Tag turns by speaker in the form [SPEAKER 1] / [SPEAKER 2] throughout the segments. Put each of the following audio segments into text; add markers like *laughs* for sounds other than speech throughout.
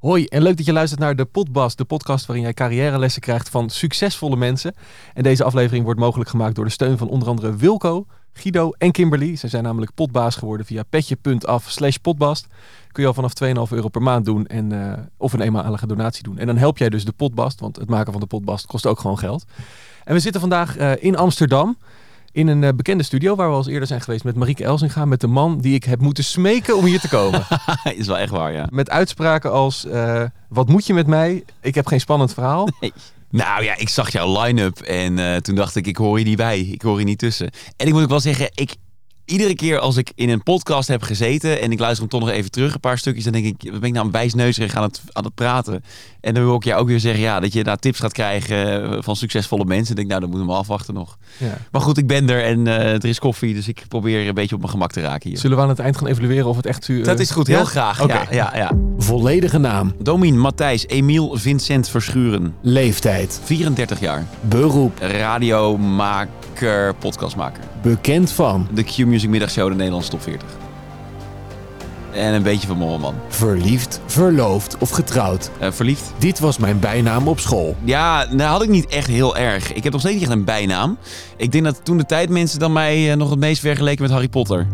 [SPEAKER 1] Hoi en leuk dat je luistert naar de Podbast, de podcast waarin jij carrièrelessen krijgt van succesvolle mensen. En deze aflevering wordt mogelijk gemaakt door de steun van onder andere Wilco, Guido en Kimberly. Zij zijn namelijk potbaas geworden via petje.af slash potbast. Kun je al vanaf 2,5 euro per maand doen en, uh, of een eenmalige donatie doen. En dan help jij dus de Podbast, want het maken van de Podbast kost ook gewoon geld. En we zitten vandaag uh, in Amsterdam in een uh, bekende studio waar we al eens eerder zijn geweest met Marieke Elsinga, met de man die ik heb moeten smeken om hier te komen. *laughs*
[SPEAKER 2] is wel echt waar, ja.
[SPEAKER 1] Met uitspraken als, uh, wat moet je met mij? Ik heb geen spannend verhaal. *laughs*
[SPEAKER 2] Nee. Nou ja, ik zag jouw line-up en uh, toen dacht ik, ik hoor je niet bij. Ik hoor je niet tussen. En ik moet ook wel zeggen, ik, iedere keer als ik in een podcast heb gezeten en ik luister hem toch nog even terug, een paar stukjes, dan denk ik, wat ben ik nou een wijsneuzerig aan het, aan het praten. En dan wil ik jou ook weer zeggen, ja, dat je daar tips gaat krijgen van succesvolle mensen. Ik denk, nou, dan moeten we afwachten nog. Ja. Maar goed, ik ben er en uh, er is koffie, dus ik probeer een beetje op mijn gemak te raken hier.
[SPEAKER 1] Zullen we aan het eind gaan evalueren of het echt... Uh,
[SPEAKER 2] dat is goed, heel ja? graag.
[SPEAKER 1] Okay.
[SPEAKER 2] Ja, ja, ja.
[SPEAKER 1] Volledige naam.
[SPEAKER 2] Domien Matthijs Emiel Vincent Verschuren.
[SPEAKER 1] Leeftijd.
[SPEAKER 2] 34 jaar.
[SPEAKER 1] Beroep.
[SPEAKER 2] Radiomaker, podcastmaker.
[SPEAKER 1] Bekend van.
[SPEAKER 2] De Q-Music Middagshow, de Nederlandse Top 40. En een beetje van man.
[SPEAKER 1] Verliefd, verloofd of getrouwd?
[SPEAKER 2] Uh, verliefd.
[SPEAKER 1] Dit was mijn bijnaam op school.
[SPEAKER 2] Ja, nou had ik niet echt heel erg. Ik heb nog steeds niet echt een bijnaam. Ik denk dat toen de tijd mensen dan mij uh, nog het meest vergeleken met Harry Potter.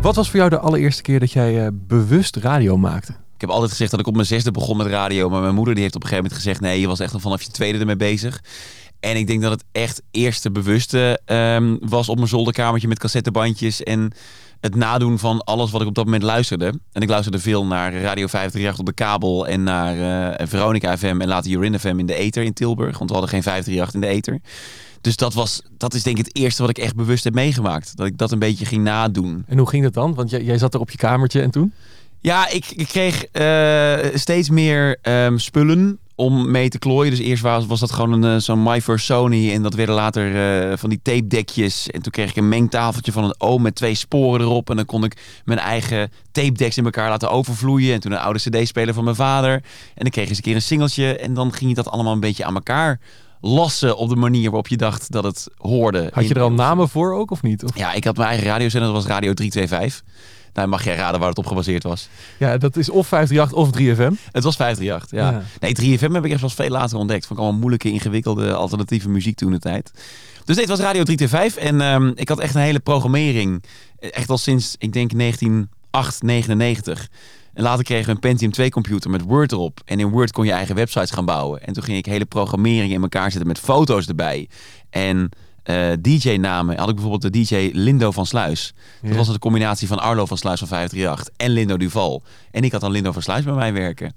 [SPEAKER 1] Wat was voor jou de allereerste keer dat jij uh, bewust radio maakte?
[SPEAKER 2] Ik heb altijd gezegd dat ik op mijn zesde begon met radio. Maar mijn moeder die heeft op een gegeven moment gezegd... nee, je was echt al vanaf je tweede ermee bezig. En ik denk dat het echt eerste bewuste um, was op mijn zolderkamertje met cassettebandjes en het nadoen van alles wat ik op dat moment luisterde. En ik luisterde veel naar Radio 538 op de kabel en naar uh, Veronica FM en later Urin FM in de ether in Tilburg. Want we hadden geen 538 in de ether. Dus dat, was, dat is denk ik het eerste wat ik echt bewust heb meegemaakt. Dat ik dat een beetje ging nadoen.
[SPEAKER 1] En hoe ging dat dan? Want jij, jij zat er op je kamertje en toen?
[SPEAKER 2] Ja, ik, ik kreeg uh, steeds meer um, spullen om mee te klooien. Dus eerst was, was dat gewoon een, zo'n My First Sony. En dat werden later uh, van die tape dekjes. En toen kreeg ik een mengtafeltje van een oom met twee sporen erop. En dan kon ik mijn eigen tape decks in elkaar laten overvloeien. En toen een oude cd-speler van mijn vader. En dan kreeg ik eens een keer een singeltje. En dan ging je dat allemaal een beetje aan elkaar lassen op de manier waarop je dacht dat het hoorde.
[SPEAKER 1] Had je er al namen voor ook of niet? Of?
[SPEAKER 2] Ja, ik had mijn eigen radiozender. Dat was Radio 325. Nou, mag jij raden waar het op gebaseerd was?
[SPEAKER 1] Ja, dat is of 538 of 3FM.
[SPEAKER 2] Het was 538, ja. ja. Nee, 3FM heb ik echt pas veel later ontdekt. Vond ik allemaal moeilijke, ingewikkelde, alternatieve muziek toen de tijd. Dus dit was Radio 325 en um, ik had echt een hele programmering. Echt al sinds, ik denk, 1999. En later kregen we een Pentium 2 computer met Word erop. En in Word kon je eigen websites gaan bouwen. En toen ging ik hele programmering in elkaar zetten met foto's erbij. En uh, DJ-namen had ik bijvoorbeeld de DJ Lindo van Sluis. Dat ja. was een combinatie van Arlo van Sluis van 538 en Lindo Duval. En ik had dan Lindo van Sluis bij mij werken.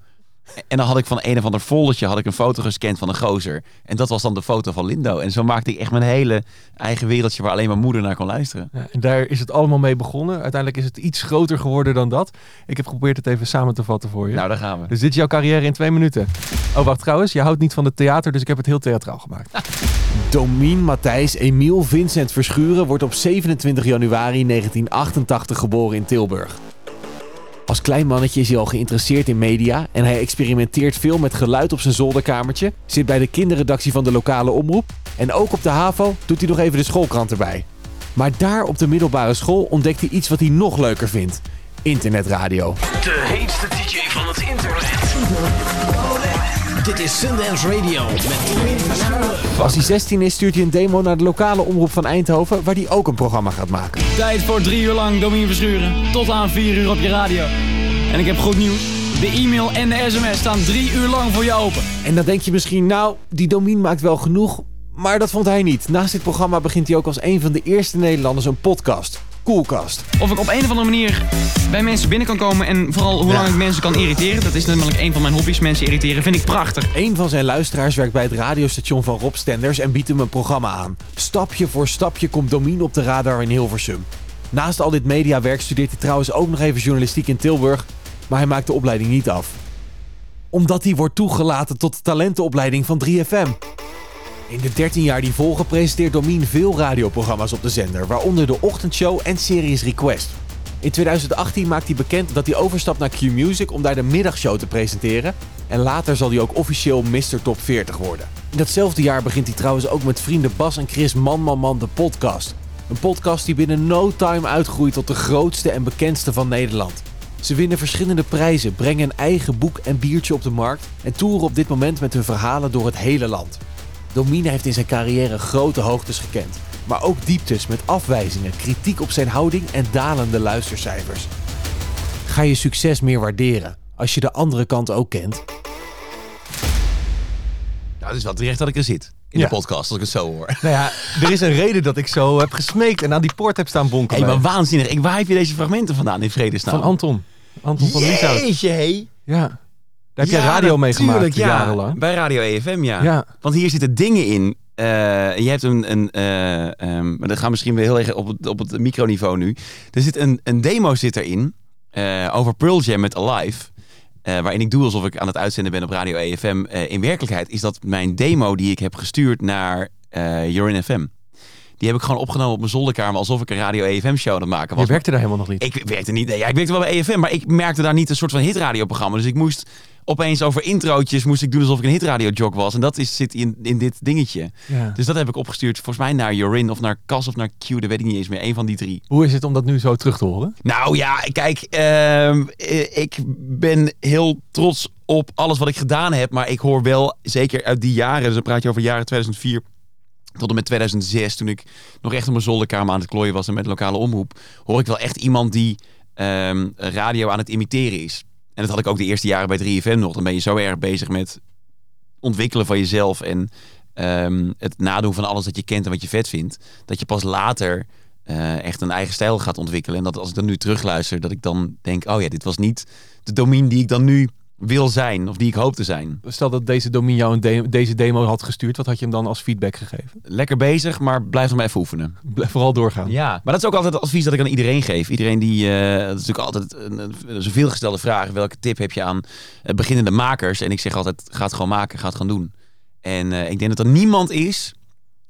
[SPEAKER 2] En dan had ik van een of ander foldertje had ik een foto gescand van een gozer. En dat was dan de foto van Lindo. En zo maakte ik echt mijn hele eigen wereldje waar alleen mijn moeder naar kon luisteren.
[SPEAKER 1] Ja, en daar is het allemaal mee begonnen. Uiteindelijk is het iets groter geworden dan dat. Ik heb geprobeerd het even samen te vatten voor je.
[SPEAKER 2] Nou, daar gaan we.
[SPEAKER 1] Dus dit is jouw carrière in twee minuten. Oh, wacht trouwens. Je houdt niet van het theater, dus ik heb het heel theatraal gemaakt. *laughs* Domien Matthijs Emiel Vincent Verschuren wordt op 27 januari 1988 geboren in Tilburg. Als klein mannetje is hij al geïnteresseerd in media en hij experimenteert veel met geluid op zijn zolderkamertje, zit bij de kinderredactie van de lokale omroep en ook op de HAVO doet hij nog even de schoolkrant erbij. Maar daar op de middelbare school ontdekt hij iets wat hij nog leuker vindt: internetradio.
[SPEAKER 3] De Dit is Sundance Radio met
[SPEAKER 1] Als hij 16 is, stuurt hij een demo naar de lokale omroep van Eindhoven, waar hij ook een programma gaat maken.
[SPEAKER 4] Tijd voor drie uur lang Domien Verschuren. Tot aan vier uur op je radio. En ik heb goed nieuws. De e-mail en de sms staan drie uur lang voor je open.
[SPEAKER 1] En dan denk je misschien, nou, die Domien maakt wel genoeg. Maar dat vond hij niet. Naast dit programma begint hij ook als een van de eerste Nederlanders een podcast. Koelkast.
[SPEAKER 4] Of ik op een of andere manier bij mensen binnen kan komen en vooral hoe lang ik mensen kan irriteren. Dat is namelijk een van mijn hobby's, mensen irriteren. Vind ik prachtig.
[SPEAKER 1] Een van zijn luisteraars werkt bij het radiostation van Rob Stenders en biedt hem een programma aan. Stapje voor stapje komt Domien op de radar in Hilversum. Naast al dit mediawerk studeert hij trouwens ook nog even journalistiek in Tilburg, maar hij maakt de opleiding niet af. Omdat hij wordt toegelaten tot de talentenopleiding van 3FM. In de 13 jaar die volgen presenteert Domien veel radioprogramma's op de zender, waaronder de ochtendshow en Series Request. In 2018 maakt hij bekend dat hij overstapt naar Q-Music om daar de middagshow te presenteren. En later zal hij ook officieel Mr. Top 40 worden. In datzelfde jaar begint hij trouwens ook met vrienden Bas en Chris Man Man Man de podcast. Een podcast die binnen no time uitgroeit tot de grootste en bekendste van Nederland.
[SPEAKER 5] Ze winnen verschillende prijzen, brengen een eigen boek en biertje op de markt en toeren op dit moment met hun verhalen door het hele land. Domine heeft in zijn carrière grote hoogtes gekend, maar ook dieptes met afwijzingen, kritiek op zijn houding en dalende luistercijfers. Ga je succes meer waarderen als je de andere kant ook kent?
[SPEAKER 2] Nou, het is wel terecht dat ik er zit. In
[SPEAKER 1] Ja.
[SPEAKER 2] de podcast, als ik het zo hoor.
[SPEAKER 1] Nou ja, er is een *laughs* reden dat ik zo heb gesmeekt en aan die poort heb staan
[SPEAKER 2] Hé,
[SPEAKER 1] bonkelen.
[SPEAKER 2] maar waanzinnig. Ik, waar heb je deze fragmenten vandaan in vredesnaam?
[SPEAKER 1] Van Anton. Anton van Lieshout.
[SPEAKER 2] Jeetje, hé.
[SPEAKER 1] Ja. Daar heb jij
[SPEAKER 2] Ja,
[SPEAKER 1] radio mee gemaakt
[SPEAKER 2] ja.
[SPEAKER 1] jarenlang.
[SPEAKER 2] Bij Radio EFM, ja.
[SPEAKER 1] Ja.
[SPEAKER 2] Want hier zitten dingen in. Eh, je hebt een, een eh, ehm, maar dat gaat misschien weer heel erg op het, op het microniveau nu. Er zit een, een demo zit erin eh, over Pearl Jam met Alive. waarin ik doe alsof ik aan het uitzenden ben op Radio EFM. In werkelijkheid is dat mijn demo die ik heb gestuurd naar eh Jorin FM. Die heb ik gewoon opgenomen op mijn zolderkamer alsof ik een Radio EFM show aan het maken was.
[SPEAKER 1] Je werkte daar helemaal nog niet.
[SPEAKER 2] Ik werkte niet. Nee, ja, ik werkte wel bij EFM, maar ik merkte daar niet een soort van hitradioprogramma. Dus ik moest opeens over introotjes moest ik doen alsof ik een hitradiojock was. En dat is, zit in, in dit dingetje.
[SPEAKER 1] Ja.
[SPEAKER 2] Dus dat heb ik opgestuurd volgens mij naar Jorin of naar Cas of naar Q. Dat weet ik niet eens meer. Een van die drie.
[SPEAKER 1] Hoe is het om dat nu zo terug te horen?
[SPEAKER 2] Nou ja, kijk, ehm, eh, ik ben heel trots op alles wat ik gedaan heb. Maar ik hoor wel, zeker uit die jaren, dus dan praat je over jaren 2004 tot en met 2006, toen ik nog echt op mijn zolderkamer aan het klooien was en met lokale omroep, hoor ik wel echt iemand die ehm, radio aan het imiteren is. En dat had ik ook de eerste jaren bij 3FM nog. Dan ben je zo erg bezig met ontwikkelen van jezelf en ehm, het nadoen van alles dat je kent en wat je vet vindt. Dat je pas later eh, echt een eigen stijl gaat ontwikkelen. En dat als ik dan nu terugluister, dat ik dan denk, oh ja, dit was niet de domein die ik dan nu wil zijn of die ik hoop te zijn.
[SPEAKER 1] Stel dat deze Domin jou een de- deze demo had gestuurd. Wat had je hem dan als feedback gegeven?
[SPEAKER 2] Lekker bezig, maar blijf nog maar even oefenen.
[SPEAKER 1] Blijf vooral doorgaan.
[SPEAKER 2] Ja, maar dat is ook altijd het advies dat ik aan iedereen geef. Iedereen die, eh, dat is natuurlijk altijd een, veelgestelde vraag. Welke tip heb je aan eh, beginnende makers? En ik zeg altijd, ga het gewoon maken, ga het gewoon doen. En eh, ik denk dat er niemand is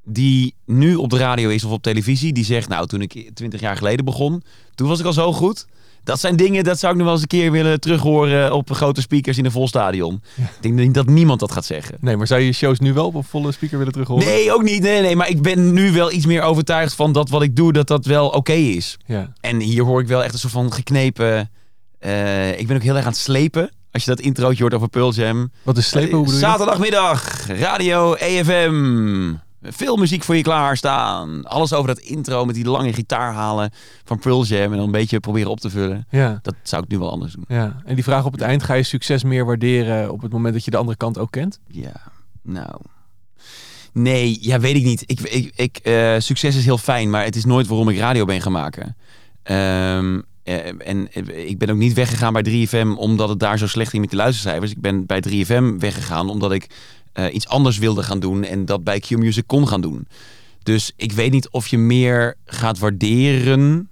[SPEAKER 2] die nu op de radio is of op televisie, die zegt, nou, toen ik 20 jaar geleden begon, toen was ik al zo goed. Dat zijn dingen, dat zou ik nog wel eens een keer willen terughoren op grote speakers in een vol stadion. Ik denk dat niemand dat gaat zeggen.
[SPEAKER 1] Nee, maar zou je je shows nu wel op een volle speaker willen terug horen?
[SPEAKER 2] Nee, ook niet. Nee, nee, maar ik ben nu wel iets meer overtuigd van dat wat ik doe, dat dat wel oké is.
[SPEAKER 1] Ja.
[SPEAKER 2] En hier hoor ik wel echt een soort van geknepen. eh, ik ben ook heel erg aan het slepen. Als je dat introotje hoort over Pearl Jam.
[SPEAKER 1] Wat is slepen? Hoe bedoel je?
[SPEAKER 2] Zaterdagmiddag, radio EFM. Veel muziek voor je klaarstaan. Alles over dat intro met die lange gitaarhalen van Pearl Jam. En dan een beetje proberen op te vullen.
[SPEAKER 1] Ja.
[SPEAKER 2] Dat zou ik nu wel anders doen.
[SPEAKER 1] ja. En die vraag op het eind, ga je succes meer waarderen op het moment dat je de andere kant ook kent?
[SPEAKER 2] Ja, nou. Nee, ja, weet ik niet. Ik, ik, ik, eh, succes is heel fijn, maar het is nooit waarom ik radio ben gaan maken. Ehm, eh, en eh, ik ben ook niet weggegaan bij 3FM omdat het daar zo slecht ging met de luistercijfers. Ik ben bij 3FM weggegaan omdat ik eh, iets anders wilde gaan doen en dat bij Q-Music kon gaan doen. Dus ik weet niet of je meer gaat waarderen.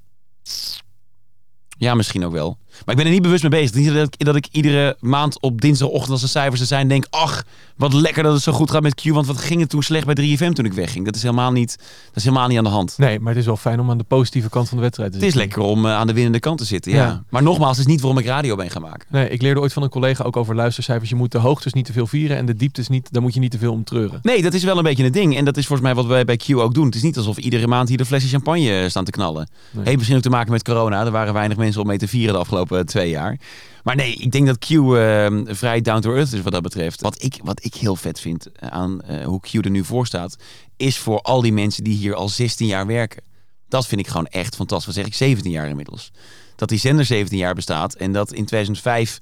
[SPEAKER 2] Ja, misschien ook wel. Maar ik ben er niet bewust mee bezig. Niet dat ik, dat ik iedere maand op dinsdagochtend als de cijfers er zijn denk... ach, wat lekker dat het zo goed gaat met Q. Want wat ging het toen slecht bij 3FM toen ik wegging? Dat is helemaal niet, dat is helemaal niet aan de hand.
[SPEAKER 1] Nee, maar het is wel fijn om aan de positieve kant van de wedstrijd te
[SPEAKER 2] Het is
[SPEAKER 1] zitten.
[SPEAKER 2] lekker om eh, aan de winnende kant te zitten, ja.
[SPEAKER 1] Ja.
[SPEAKER 2] Maar nogmaals, het is niet waarom ik radio ben gaan maken.
[SPEAKER 1] Nee, ik leerde ooit van een collega ook over luistercijfers. Je moet de hoogtes niet te veel vieren en de dieptes niet. Daar moet je niet te veel om treuren.
[SPEAKER 2] Nee, dat is wel een beetje een ding. En dat is volgens mij wat wij bij Q ook doen. Het is niet alsof iedere maand hier de flesje champagne eh, staan te knallen.
[SPEAKER 1] Nee.
[SPEAKER 2] Heeft misschien ook te maken met corona. Er waren weinig mensen om mee te vieren de afgelopen eh, twee jaar. Maar nee, ik denk dat Q eh, vrij down to earth is wat dat betreft. Wat ik, wat ik heel vet vind eh, aan eh, hoe Q er nu voor staat, is voor al die mensen die hier al 16 jaar werken. Dat vind ik gewoon echt fantastisch. Wat zeg ik, 17 jaar inmiddels. Dat die zender 17 jaar bestaat en dat in 2005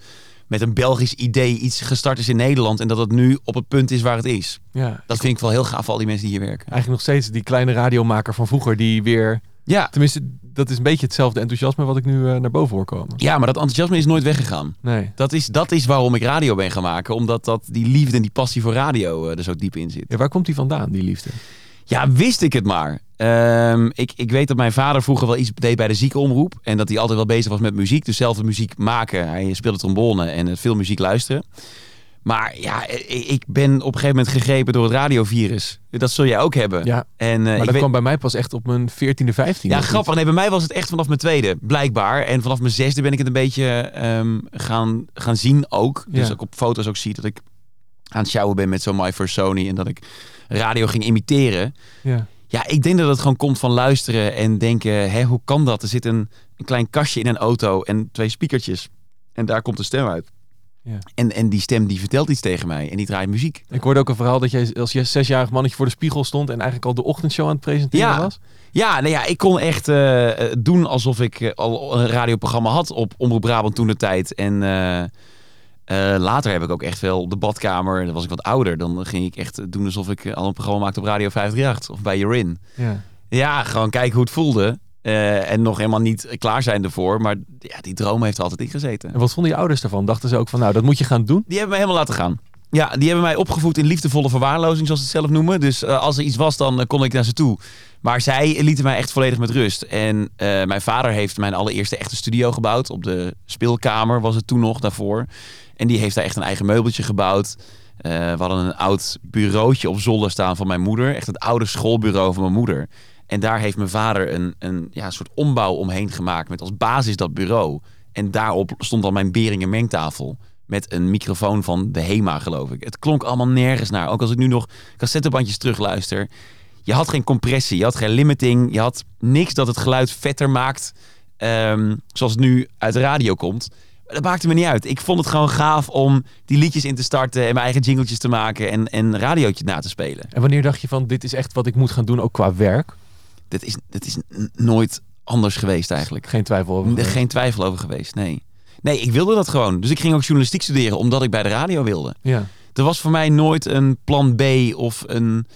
[SPEAKER 2] met een Belgisch idee iets gestart is in Nederland en dat het nu op het punt is waar het is.
[SPEAKER 1] Ja,
[SPEAKER 2] Dat vind ik wel heel gaaf voor al die mensen die hier werken.
[SPEAKER 1] eigenlijk nog steeds die kleine radiomaker van vroeger die weer...
[SPEAKER 2] Ja,
[SPEAKER 1] Tenminste, dat is een beetje hetzelfde enthousiasme wat ik nu eh, naar boven hoor komen.
[SPEAKER 2] ja maar dat enthousiasme is nooit weggegaan.
[SPEAKER 1] Nee.
[SPEAKER 2] Dat is, dat is waarom ik radio ben gaan maken. Omdat dat, die liefde en die passie voor radio eh, er zo diep in zit.
[SPEAKER 1] Ja, waar komt die vandaan, die liefde?
[SPEAKER 2] Ja, wist ik het maar. Ehm, ik, ik weet dat mijn vader vroeger wel iets deed bij de ziekenomroep. En dat hij altijd wel bezig was met muziek. Dus zelf de muziek maken. Hij speelde trombone en eh, veel muziek luisteren. Maar ja, ik ik ben op een gegeven moment gegrepen door het radiovirus. Dat zul jij ook hebben.
[SPEAKER 1] Ja,
[SPEAKER 2] En, eh,
[SPEAKER 1] maar
[SPEAKER 2] ik
[SPEAKER 1] dat
[SPEAKER 2] weet-
[SPEAKER 1] kwam bij mij pas echt op mijn 14e, 15e.
[SPEAKER 2] Ja,
[SPEAKER 1] niet?
[SPEAKER 2] grappig. Nee, bij mij was het echt vanaf mijn tweede, blijkbaar. En vanaf mijn zesde ben ik het een beetje ehm, gaan, gaan zien ook. Dus
[SPEAKER 1] Ja.
[SPEAKER 2] ook op foto's ook zie dat ik aan het sjouwen ben met zo'n My First Sony. En dat ik radio ging imiteren.
[SPEAKER 1] Ja.
[SPEAKER 2] Ja, ik denk dat het gewoon komt van luisteren en denken, hè, hoe kan dat? Er zit een, een klein kastje in een auto en twee speakertjes. En daar komt de stem uit.
[SPEAKER 1] Ja.
[SPEAKER 2] En, en die stem die vertelt iets tegen mij en die draait muziek.
[SPEAKER 1] Ik hoorde ook een verhaal dat jij als je zesjarig mannetje voor de spiegel stond en eigenlijk al de ochtendshow aan het presenteren
[SPEAKER 2] Ja.
[SPEAKER 1] was.
[SPEAKER 2] Ja, nou ja, ik kon echt eh, doen alsof ik eh, al een radioprogramma had op Omroep Brabant toen de tijd. En eh, later heb ik ook echt wel op de badkamer, dan was ik wat ouder. Dan ging ik echt doen alsof ik al een programma maakte op Radio 538 of bij Jorin.
[SPEAKER 1] Ja.
[SPEAKER 2] Ja, gewoon kijken hoe het voelde. Eh, en nog helemaal niet klaar zijn ervoor. Maar ja, die droom heeft er altijd in gezeten.
[SPEAKER 1] En wat vonden je ouders daarvan? Dachten ze ook van, nou, dat moet je gaan doen?
[SPEAKER 2] Die hebben mij helemaal laten gaan. Ja, die hebben mij opgevoed in liefdevolle verwaarlozing, zoals ze het zelf noemen. Dus eh, als er iets was, dan eh, kon ik naar ze toe. Maar zij lieten mij echt volledig met rust. En mijn vader heeft mijn allereerste echte studio gebouwd. Op de speelkamer was het toen nog daarvoor. En die heeft daar echt een eigen meubeltje gebouwd. We hadden een oud bureautje op zolder staan van mijn moeder. Echt het oude schoolbureau van mijn moeder. En daar heeft mijn vader een, een ja, soort ombouw omheen gemaakt. Met als basis dat bureau. En daarop stond dan mijn Beringen mengtafel. Met een microfoon van de HEMA, geloof ik. Het klonk allemaal nergens naar. Ook als ik nu nog cassettebandjes terugluister. Je had geen compressie, je had geen limiting. Je had niks dat het geluid vetter maakt. ehm, zoals het nu uit de radio komt. Maar Dat maakte me niet uit. Ik vond het gewoon gaaf om die liedjes in te starten. En mijn eigen jingletjes te maken. En, en radiootje na te spelen.
[SPEAKER 1] En wanneer dacht je van, dit is echt wat ik moet gaan doen, ook qua werk?
[SPEAKER 2] Dat is, dat is nooit anders geweest eigenlijk.
[SPEAKER 1] Geen twijfel over.
[SPEAKER 2] Er geen twijfel over geweest, nee. Nee, ik wilde dat gewoon. Dus ik ging ook journalistiek studeren omdat ik bij de radio wilde.
[SPEAKER 1] Ja.
[SPEAKER 2] Er was voor mij nooit een plan B of een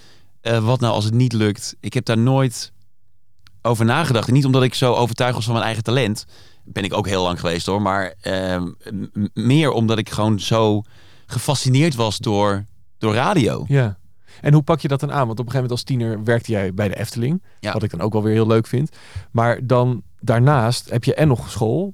[SPEAKER 2] eh, wat nou als het niet lukt. Ik heb daar nooit over nagedacht. En niet omdat ik zo overtuigd was van mijn eigen talent. Ben ik ook heel lang geweest hoor. Maar ehm, meer omdat ik gewoon zo gefascineerd was door, door radio.
[SPEAKER 1] Ja. En hoe pak je dat dan aan? Want op een gegeven moment als tiener werkte jij bij de Efteling.
[SPEAKER 2] Ja.
[SPEAKER 1] Wat ik dan ook wel weer heel leuk vind. Maar dan daarnaast heb je en nog school.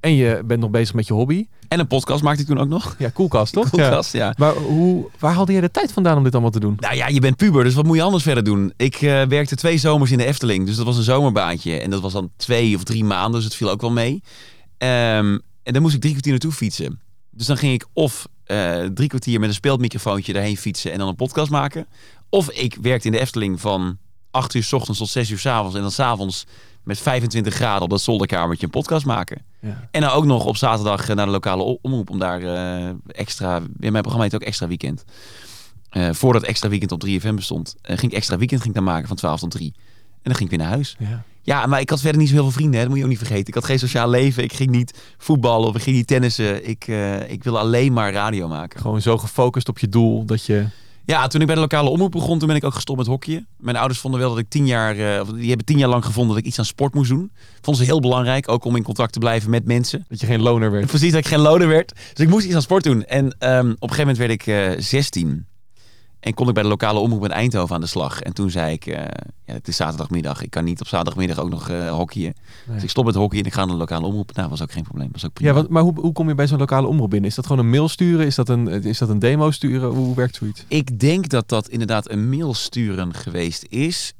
[SPEAKER 1] En je bent nog bezig met je hobby.
[SPEAKER 2] En een podcast maakte ik toen ook nog.
[SPEAKER 1] Ja, koelkast toch? *laughs*
[SPEAKER 2] Podcast, ja.
[SPEAKER 1] Ja. Maar hoe, waar haalde jij de tijd vandaan om dit allemaal te doen?
[SPEAKER 2] Nou ja, je bent puber, dus wat moet je anders verder doen? Ik eh, werkte twee zomers in de Efteling, dus dat was een zomerbaantje. En dat was dan twee of drie maanden, dus het viel ook wel mee. Ehm, en dan moest ik drie kwartier naartoe fietsen. Dus dan ging ik of eh, drie kwartier met een speelmicrofoontje daarheen fietsen en dan een podcast maken. Of ik werkte in de Efteling van acht uur s ochtends tot zes uur s avonds. En dan s'avonds met 25 graden op dat zolderkamertje een podcast maken.
[SPEAKER 1] Ja.
[SPEAKER 2] En dan ook nog op zaterdag eh, naar de lokale omroep om daar eh, extra... In mijn programma heet ook Extra Weekend. Eh, voordat Extra Weekend op 3FM bestond, eh, ging ik Extra Weekend ging ik dan maken van 12 tot 3. En dan ging ik weer naar huis.
[SPEAKER 1] Ja.
[SPEAKER 2] Ja, maar ik had verder niet zo heel veel vrienden. Hè. Dat moet je ook niet vergeten. Ik had geen sociaal leven. Ik ging niet voetballen of ik ging niet tennissen. Ik, eh, ik wilde alleen maar radio maken.
[SPEAKER 1] Gewoon zo gefocust op je doel dat je...
[SPEAKER 2] Ja, toen ik bij de lokale omroep begon, toen ben ik ook gestopt met hockeyen. Mijn ouders vonden wel dat ik tien jaar, of die hebben tien jaar lang gevonden dat ik iets aan sport moest doen. Vonden ze heel belangrijk, ook om in contact te blijven met mensen.
[SPEAKER 1] Dat je geen loner werd. *laughs*
[SPEAKER 2] Precies, dat ik geen loner werd. Dus ik moest iets aan sport doen. En ehm, op een gegeven moment werd ik eh 16. En kon ik bij de lokale omroep in Eindhoven aan de slag. En toen zei ik, eh, ja, het is zaterdagmiddag. Ik kan niet op zaterdagmiddag ook nog eh hockeyen.
[SPEAKER 1] Nee.
[SPEAKER 2] Dus ik stop met hockey en ik ga naar de lokale omroep. Nou, was ook geen probleem. Was ook prima.
[SPEAKER 1] Ja, want, maar hoe, hoe kom je bij zo'n lokale omroep binnen? Is dat gewoon een mail sturen? Is dat een, is dat een demo sturen? Hoe werkt zoiets?
[SPEAKER 2] Ik denk dat dat inderdaad een mail sturen geweest is.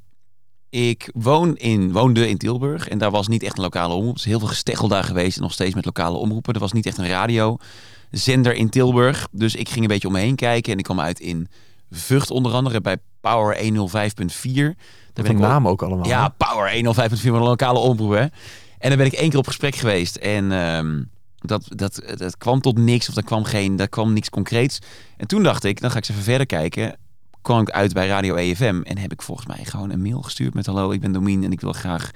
[SPEAKER 2] Ik woon in, woonde in Tilburg en daar was niet echt een lokale omroep. Er is heel veel gesteggel daar geweest en nog steeds met lokale omroepen. Er was niet echt een radiozender in Tilburg. Dus ik ging een beetje om me heen kijken en ik kwam uit in Vught onder andere bij Power 105.4. Daar
[SPEAKER 1] Dat
[SPEAKER 2] ben ik
[SPEAKER 1] naam ook allemaal.
[SPEAKER 2] ja, Power 105.4 met een lokale omroep, hè. En dan ben ik één keer op gesprek geweest. En ehm, dat, dat, dat kwam tot niks. Of er kwam, geen, daar kwam niks concreets. En toen dacht ik, dan ga ik eens even verder kijken. Kwam ik uit bij Radio EFM. En heb ik volgens mij gewoon een mail gestuurd met... Hallo, ik ben Domien en ik wil graag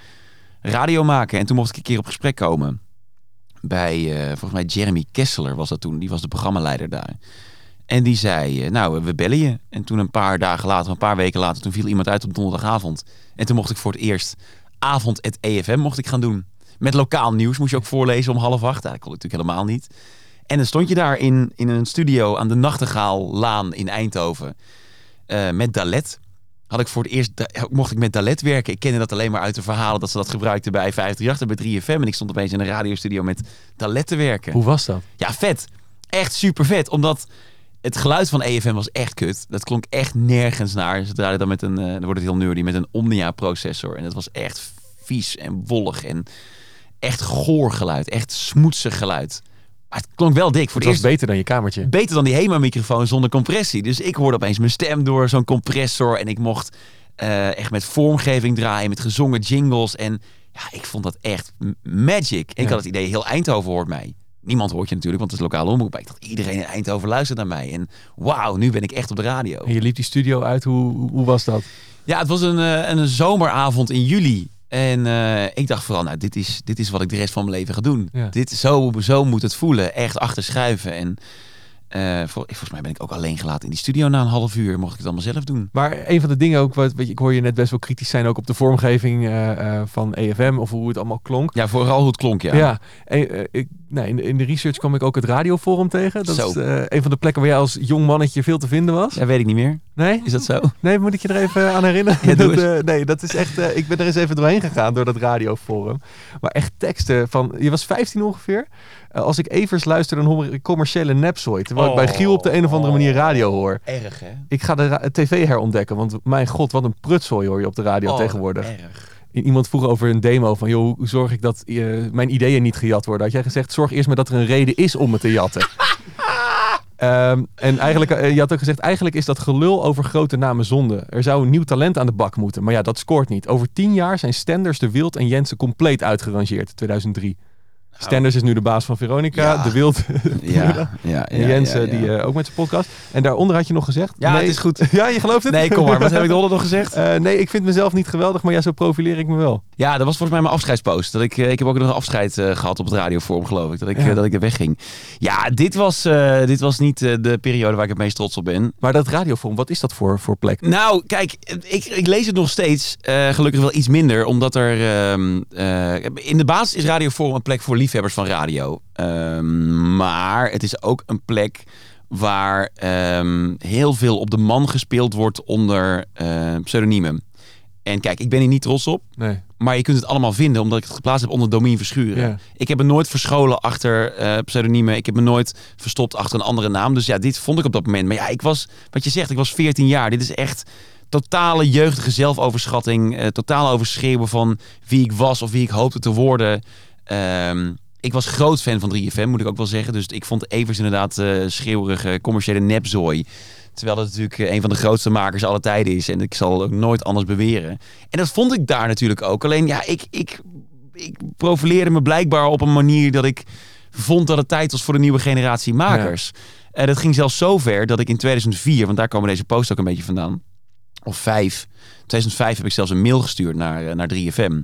[SPEAKER 2] radio maken. En toen mocht ik een keer op gesprek komen. Bij, eh, volgens mij, Jeremy Kessler was dat toen. Die was de programmaleider daar. En die zei, eh, nou, we bellen je. En toen een paar dagen later, een paar weken later... toen viel iemand uit op donderdagavond. En toen mocht ik voor het eerst avond het EFM mocht ik gaan doen. Met lokaal nieuws moest je ook voorlezen om half acht. Dat kon ik natuurlijk helemaal niet. En dan stond je daar in, in een studio aan de Nachtegaallaan in Eindhoven. eh, met Dalet. Had ik voor het eerst, mocht ik met Dalet werken. Ik kende dat alleen maar uit de verhalen dat ze dat gebruikten bij 538 en bij 3FM. En ik stond opeens in een radiostudio met Dalet te werken.
[SPEAKER 1] Hoe was dat?
[SPEAKER 2] Ja, vet. Echt super vet. Omdat het geluid van EFM was echt kut. Dat klonk echt nergens naar. Ze draaiden dan met een, eh, dan wordt het heel nerdy, met een Omnia processor. En dat was echt vies en wollig en echt goor geluid. Echt smoetsig geluid. Maar het klonk wel dik. Voor
[SPEAKER 1] Het was
[SPEAKER 2] eerst
[SPEAKER 1] beter dan je kamertje.
[SPEAKER 2] beter dan die HEMA-microfoon zonder compressie. Dus ik hoorde opeens mijn stem door zo'n compressor. En ik mocht eh, echt met vormgeving draaien, met gezongen jingles. En ja, ik vond dat echt magic. Ik
[SPEAKER 1] Ja.
[SPEAKER 2] had het idee, heel Eindhoven hoort mij. Niemand hoort je natuurlijk, want het is lokale omroep. Maar ik dacht, iedereen in Eindhoven luistert naar mij. En wauw, nu ben ik echt op de radio.
[SPEAKER 1] En je liep die studio uit. Hoe, hoe, was dat?
[SPEAKER 2] Ja, het was een, eh, een zomeravond in juli. En eh, ik dacht vooral, nou, dit is, dit is wat ik de rest van mijn leven ga doen.
[SPEAKER 1] Ja.
[SPEAKER 2] Dit, zo, zo moet het voelen. Echt achter schuiven. En eh, vol- volgens mij ben ik ook alleen gelaten in die studio na een half uur. Mocht ik het allemaal zelf doen.
[SPEAKER 1] Maar een van de dingen ook, wat, weet je, ik hoor je net best wel kritisch zijn ook op de vormgeving eh, eh, van EFM of hoe het allemaal klonk.
[SPEAKER 2] Ja, vooral hoe het klonk, ja.
[SPEAKER 1] Ja, en, ik, nou, in, de, in de research kwam ik ook het radioforum tegen. Dat
[SPEAKER 2] Zo.
[SPEAKER 1] is een van de plekken waar jij als jong mannetje veel te vinden was.
[SPEAKER 2] Ja, weet ik niet meer.
[SPEAKER 1] Nee?
[SPEAKER 2] Is dat zo?
[SPEAKER 1] Nee, moet ik je er even aan herinneren? *laughs*
[SPEAKER 2] Ja,
[SPEAKER 1] dat, nee, dat is echt. ik ben er eens even doorheen gegaan door dat radioforum. Maar echt teksten van. Je was 15 ongeveer. Eh, als ik Evers luister, dan hoor ik commerciële nepzooi. Terwijl ik bij Giel op de een of andere manier radio hoor.
[SPEAKER 2] Erg, hè?
[SPEAKER 1] Ik ga de tv herontdekken, want mijn god, wat een prutzooi hoor je op de radio
[SPEAKER 2] Oh,
[SPEAKER 1] tegenwoordig.
[SPEAKER 2] Erg.
[SPEAKER 1] Iemand vroeg over een demo van, joh, hoe zorg ik dat eh, mijn ideeën niet gejat worden? Had jij gezegd, zorg eerst maar dat er een reden is om het te jatten. *laughs* Ehm, en eigenlijk, eh, je had ook gezegd, eigenlijk is dat gelul over grote namen zonde. Er zou een nieuw talent aan de bak moeten, maar ja, dat scoort niet. Over tien jaar zijn Stenders, De Wild en Jensen compleet uitgerangeerd, 2003. Stenders is nu de baas van Veronica,
[SPEAKER 2] Ja.
[SPEAKER 1] De Wild *laughs*
[SPEAKER 2] Ja, ja,
[SPEAKER 1] en
[SPEAKER 2] ja, ja.
[SPEAKER 1] die eh, ook met zijn podcast. En daaronder had je nog gezegd...
[SPEAKER 2] Ja,
[SPEAKER 1] nee,
[SPEAKER 2] het is goed. *laughs*
[SPEAKER 1] Ja, je gelooft het?
[SPEAKER 2] Nee, kom maar. Wat heb ik de nog gezegd? *laughs*
[SPEAKER 1] Eh, nee, ik vind mezelf niet geweldig, maar ja, zo profileer ik me wel.
[SPEAKER 2] Ja, dat was volgens mij mijn afscheidspost. Dat ik, eh, ik heb ook nog een afscheid eh, gehad op het radioforum, geloof ik. Dat ik, eh, dat ik er wegging. Ja, dit was, eh, dit was niet eh, de periode waar ik het meest trots op ben.
[SPEAKER 1] Maar dat radioforum, wat is dat voor, voor plek?
[SPEAKER 2] Nou, kijk, ik, ik lees het nog steeds. eh, gelukkig wel iets minder, omdat er... ehm, eh, in de basis is Radioforum een plek voor liefhebbers van radio. Ehm, maar het is ook een plek waar ehm, heel veel op de man gespeeld wordt onder eh, pseudoniemen. En kijk, ik ben hier niet trots op.
[SPEAKER 1] Nee.
[SPEAKER 2] Maar je kunt het allemaal vinden omdat ik het geplaatst heb onder Domien Verschuren.
[SPEAKER 1] Ja.
[SPEAKER 2] Ik heb me nooit verscholen achter eh pseudoniemen. Ik heb me nooit verstopt achter een andere naam. Dus ja, dit vond ik op dat moment. Maar ja, ik was, wat je zegt, ik was 14 jaar. Dit is echt totale jeugdige zelfoverschatting. eh totaal overschreeuwen van wie ik was of wie ik hoopte te worden. Ehm, ik was groot fan van 3FM, moet ik ook wel zeggen. Dus ik vond Evers inderdaad eh schreeuwerige commerciële nepzooi. Terwijl het natuurlijk eh, een van de grootste makers aller tijden is. En ik zal ook nooit anders beweren. En dat vond ik daar natuurlijk ook. Alleen ja, ik, ik, ik profileerde me blijkbaar op een manier dat ik vond dat het tijd was voor de nieuwe generatie makers. En dat ging zelfs zo ver dat ik in 2004, want daar komen deze posts ook een beetje vandaan, of vijf, 2005 heb ik zelfs een mail gestuurd naar, eh, naar 3FM.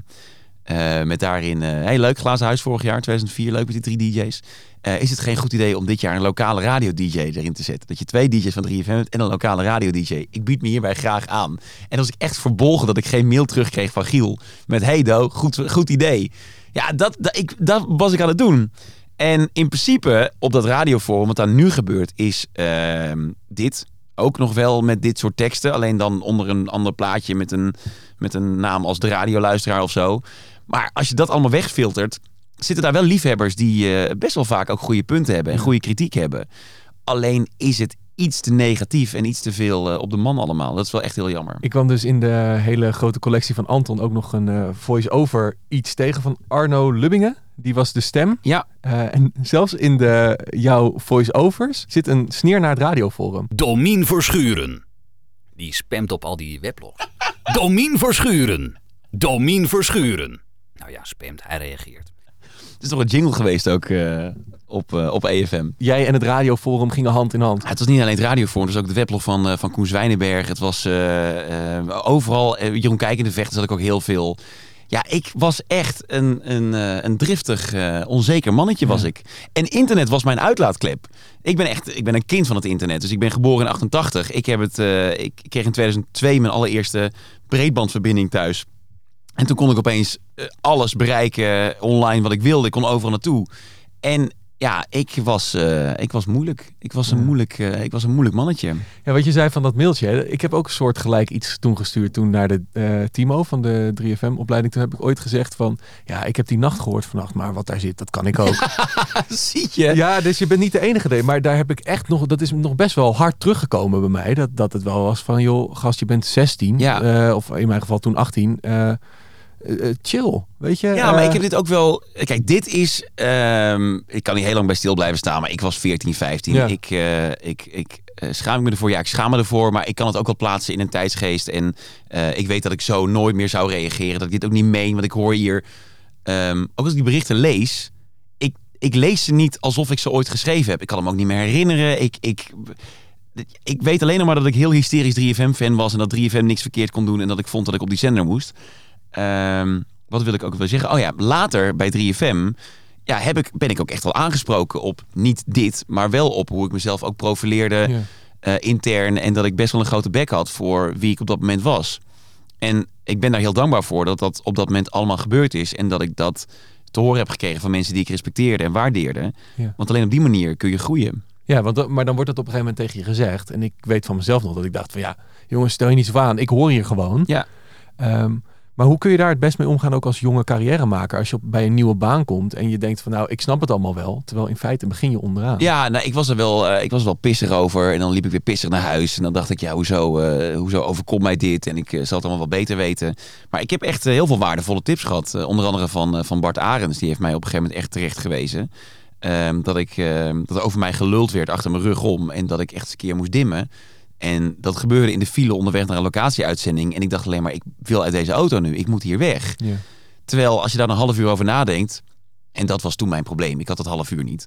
[SPEAKER 2] Eh, met daarin, hey, leuk, glazen huis vorig jaar, 2004, leuk met die drie DJ's. Eh, is het geen goed idee om dit jaar een lokale radio-DJ erin te zetten? Dat je twee DJ's van 3FM hebt en een lokale radio-DJ. Ik bied me hierbij graag aan. En als ik echt verbolgen dat ik geen mail terugkreeg van Giel met hey Do, goed, goed idee. Ja, dat, dat, ik, dat was ik aan het doen. En in principe op dat radioforum, wat daar nu gebeurt, is ehm, dit. Ook nog wel met dit soort teksten. Alleen dan onder een ander plaatje met een, met een naam als de radioluisteraar of zo. Maar als je dat allemaal wegfiltert, zitten daar wel liefhebbers die eh, best wel vaak ook goede punten hebben en goede kritiek hebben. Alleen is het iets te negatief en iets te veel eh, op de man allemaal. Dat is wel echt heel jammer.
[SPEAKER 1] Ik kwam dus in de hele grote collectie van Anton ook nog een eh, voice-over iets tegen van Arno Lubbingen. Die was de stem.
[SPEAKER 2] Ja,
[SPEAKER 1] Eh, en zelfs in de, jouw voice-overs zit een sneer naar het radioforum.
[SPEAKER 6] Domien Verschuren. Die spamt op al die weblogs. *laughs* Domien Verschuren. Domien Verschuren. Nou ja, spamt, hij reageert.
[SPEAKER 2] het is toch een jingle geweest ook eh, op, eh, op EFM.
[SPEAKER 1] Jij en het radioforum gingen hand in hand.
[SPEAKER 2] Ja, het was niet alleen het radioforum, het was ook de weblog van, eh, van Koen Zwijnenberg. Het was overal, Jeroen Kijk in de vechten zat ik ook heel veel. Ja, ik was echt een, een, eh, een driftig, eh, onzeker mannetje was ik. En internet was mijn uitlaatklep. Ik ben echt, ik ben een kind van het internet. Dus ik ben geboren in 88. Ik, heb het, eh, ik kreeg in 2002 mijn allereerste breedbandverbinding thuis. En toen kon ik opeens eh, alles bereiken online wat ik wilde. Ik kon overal naartoe. En ja, ik was, eh, ik was moeilijk. Ik was een, moeilijk, eh, ik was een moeilijk mannetje.
[SPEAKER 1] Ja, wat je zei van dat mailtje. hè. Ik heb ook een soort gelijk iets toen gestuurd toen naar de Timo van de 3FM-opleiding. Toen heb ik ooit gezegd van, ja, ik heb die nacht gehoord vannacht, maar wat daar zit, dat kan ik ook. *laughs*
[SPEAKER 2] Zie je?
[SPEAKER 1] ja, dus je bent niet de enige, nee, maar daar heb ik echt nog, dat is nog best wel hard teruggekomen bij mij. Dat, dat het wel was van, joh, gast, je bent 16,
[SPEAKER 2] Ja.
[SPEAKER 1] eh, of in mijn geval toen 18. Eh, eh, eh, chill, weet je?
[SPEAKER 2] Ja, maar
[SPEAKER 1] Eh,
[SPEAKER 2] ik heb dit ook wel. Kijk, dit is. ehm, ik kan niet heel lang bij stil blijven staan, maar ik was 14, 15.
[SPEAKER 1] Ja.
[SPEAKER 2] Ik, eh, ik, ik eh, schaam ik me ervoor? Ja, ik schaam me ervoor, maar ik kan het ook wel plaatsen in een tijdsgeest. En eh, ik weet dat ik zo nooit meer zou reageren. Dat ik dit ook niet meen, want ik hoor hier... ehm, ook als ik die berichten lees, ik, ik lees ze niet alsof ik ze ooit geschreven heb. Ik kan hem ook niet meer herinneren. Ik, ik, ik weet alleen nog maar dat ik heel hysterisch 3FM-fan was... en dat 3FM niks verkeerd kon doen en dat ik vond dat ik op die zender moest. Ehm, wat wil ik ook wel zeggen? Oh ja, later bij 3FM ja, heb ik, ben ik ook echt wel aangesproken op niet dit, maar wel op hoe ik mezelf ook profileerde
[SPEAKER 1] Ja.
[SPEAKER 2] eh, intern. En dat ik best wel een grote bek had voor wie ik op dat moment was. En ik ben daar heel dankbaar voor dat dat op dat moment allemaal gebeurd is. En dat ik dat te horen heb gekregen van mensen die ik respecteerde en waardeerde.
[SPEAKER 1] Ja.
[SPEAKER 2] Want alleen op die manier kun je groeien.
[SPEAKER 1] Ja, want, dat- maar dan wordt dat op een gegeven moment tegen je gezegd. En ik weet van mezelf nog dat ik dacht van ja, jongens, stel je niet zo aan. Ik hoor hier gewoon.
[SPEAKER 2] Ja.
[SPEAKER 1] Ehm, maar hoe kun je daar het best mee omgaan ook als jonge carrièremaker? Als je bij een nieuwe baan komt en je denkt van nou, ik snap het allemaal wel. Terwijl in feite begin je onderaan.
[SPEAKER 2] Ja, nou, ik was er wel, eh, ik was er wel pissig over. En dan liep ik weer pissig naar huis. En dan dacht ik, ja, hoezo, eh, hoezo overkomt mij dit? En ik eh, zal het allemaal wel beter weten. Maar ik heb echt heel veel waardevolle tips gehad. Eh, onder andere van, van Bart Arends. Die heeft mij op een gegeven moment echt terecht gewezen. Ehm, dat, ik, ehm, dat er over mij geluld werd achter mijn rug om. En dat ik echt eens een keer moest dimmen. En dat gebeurde in de file onderweg naar een locatieuitzending. En ik dacht alleen maar, ik wil uit deze auto nu. Ik moet hier weg.
[SPEAKER 1] Ja.
[SPEAKER 2] Terwijl als je daar een half uur over nadenkt, en dat was toen mijn probleem, ik had dat half uur niet,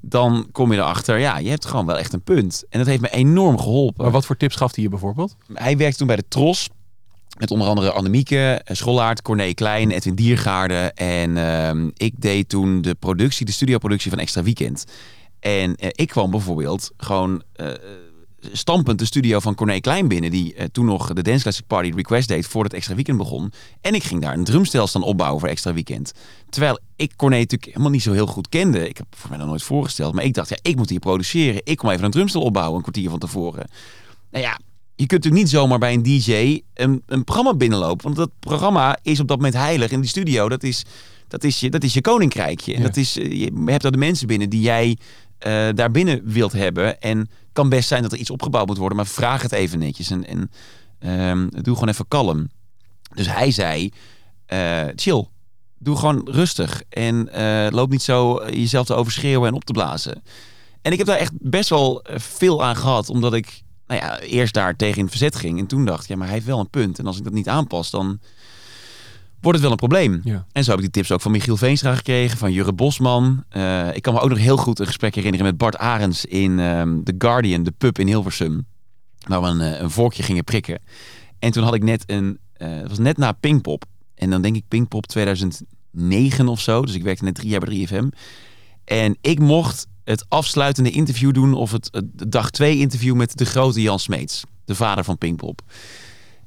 [SPEAKER 2] dan kom je erachter, ja, je hebt gewoon wel echt een punt. En dat heeft me enorm geholpen.
[SPEAKER 1] Maar wat voor tips gaf hij je bijvoorbeeld?
[SPEAKER 2] Hij werkte toen bij de Tros. Met onder andere Annemieke, eh, Schollaert, Corné Klein, Edwin Diergaarde. En ehm, ik deed toen de productie, de studioproductie van Extra Weekend. En eh, ik kwam bijvoorbeeld gewoon eh, stampend de studio van Corné Klein binnen. Die eh, toen nog de Dance Classic Party request deed voordat Extra Weekend begon. En ik ging daar een drumstel staan opbouwen voor Extra Weekend. Terwijl ik Corné natuurlijk helemaal niet zo heel goed kende. Ik heb voor mij nog nooit voorgesteld. Maar ik dacht, ja, ik moet hier produceren. Ik kom even een drumstel opbouwen een kwartier van tevoren. Nou ja, je kunt natuurlijk niet zomaar bij een DJ een, een programma binnenlopen. Want dat programma is op dat moment heilig. En die studio, dat is, dat is, je, dat is je koninkrijkje. En
[SPEAKER 1] Ja.
[SPEAKER 2] dat is, eh, je hebt daar de mensen binnen die jij eh daar binnen wilt hebben. En kan best zijn dat er iets opgebouwd moet worden. Maar vraag het even netjes. En, en ehm, doe gewoon even kalm. Dus hij zei, eh, chill. Doe gewoon rustig. En eh, loop niet zo jezelf te overschreeuwen en op te blazen. En ik heb daar echt best wel eh, veel aan gehad. Omdat ik nou ja, eerst daar tegen in verzet ging. En toen dacht, ja, maar hij heeft wel een punt. En als ik dat niet aanpas, dan wordt het wel een probleem.
[SPEAKER 1] Ja.
[SPEAKER 2] En zo heb ik die tips ook van Michiel Veenstra gekregen, van Jurre Bosman. Eh, ik kan me ook nog heel goed een gesprek herinneren met Bart Arends in ehm The Guardian, de pub in Hilversum. Waar we een, eh, een vorkje gingen prikken. En toen had ik net een, eh, het was net na Pinkpop. En dan denk ik Pinkpop 2009 of zo. Dus ik werkte net drie jaar bij 3FM. En ik mocht het afsluitende interview doen, of het, het dag twee interview met de grote Jan Smeets, de vader van Pinkpop.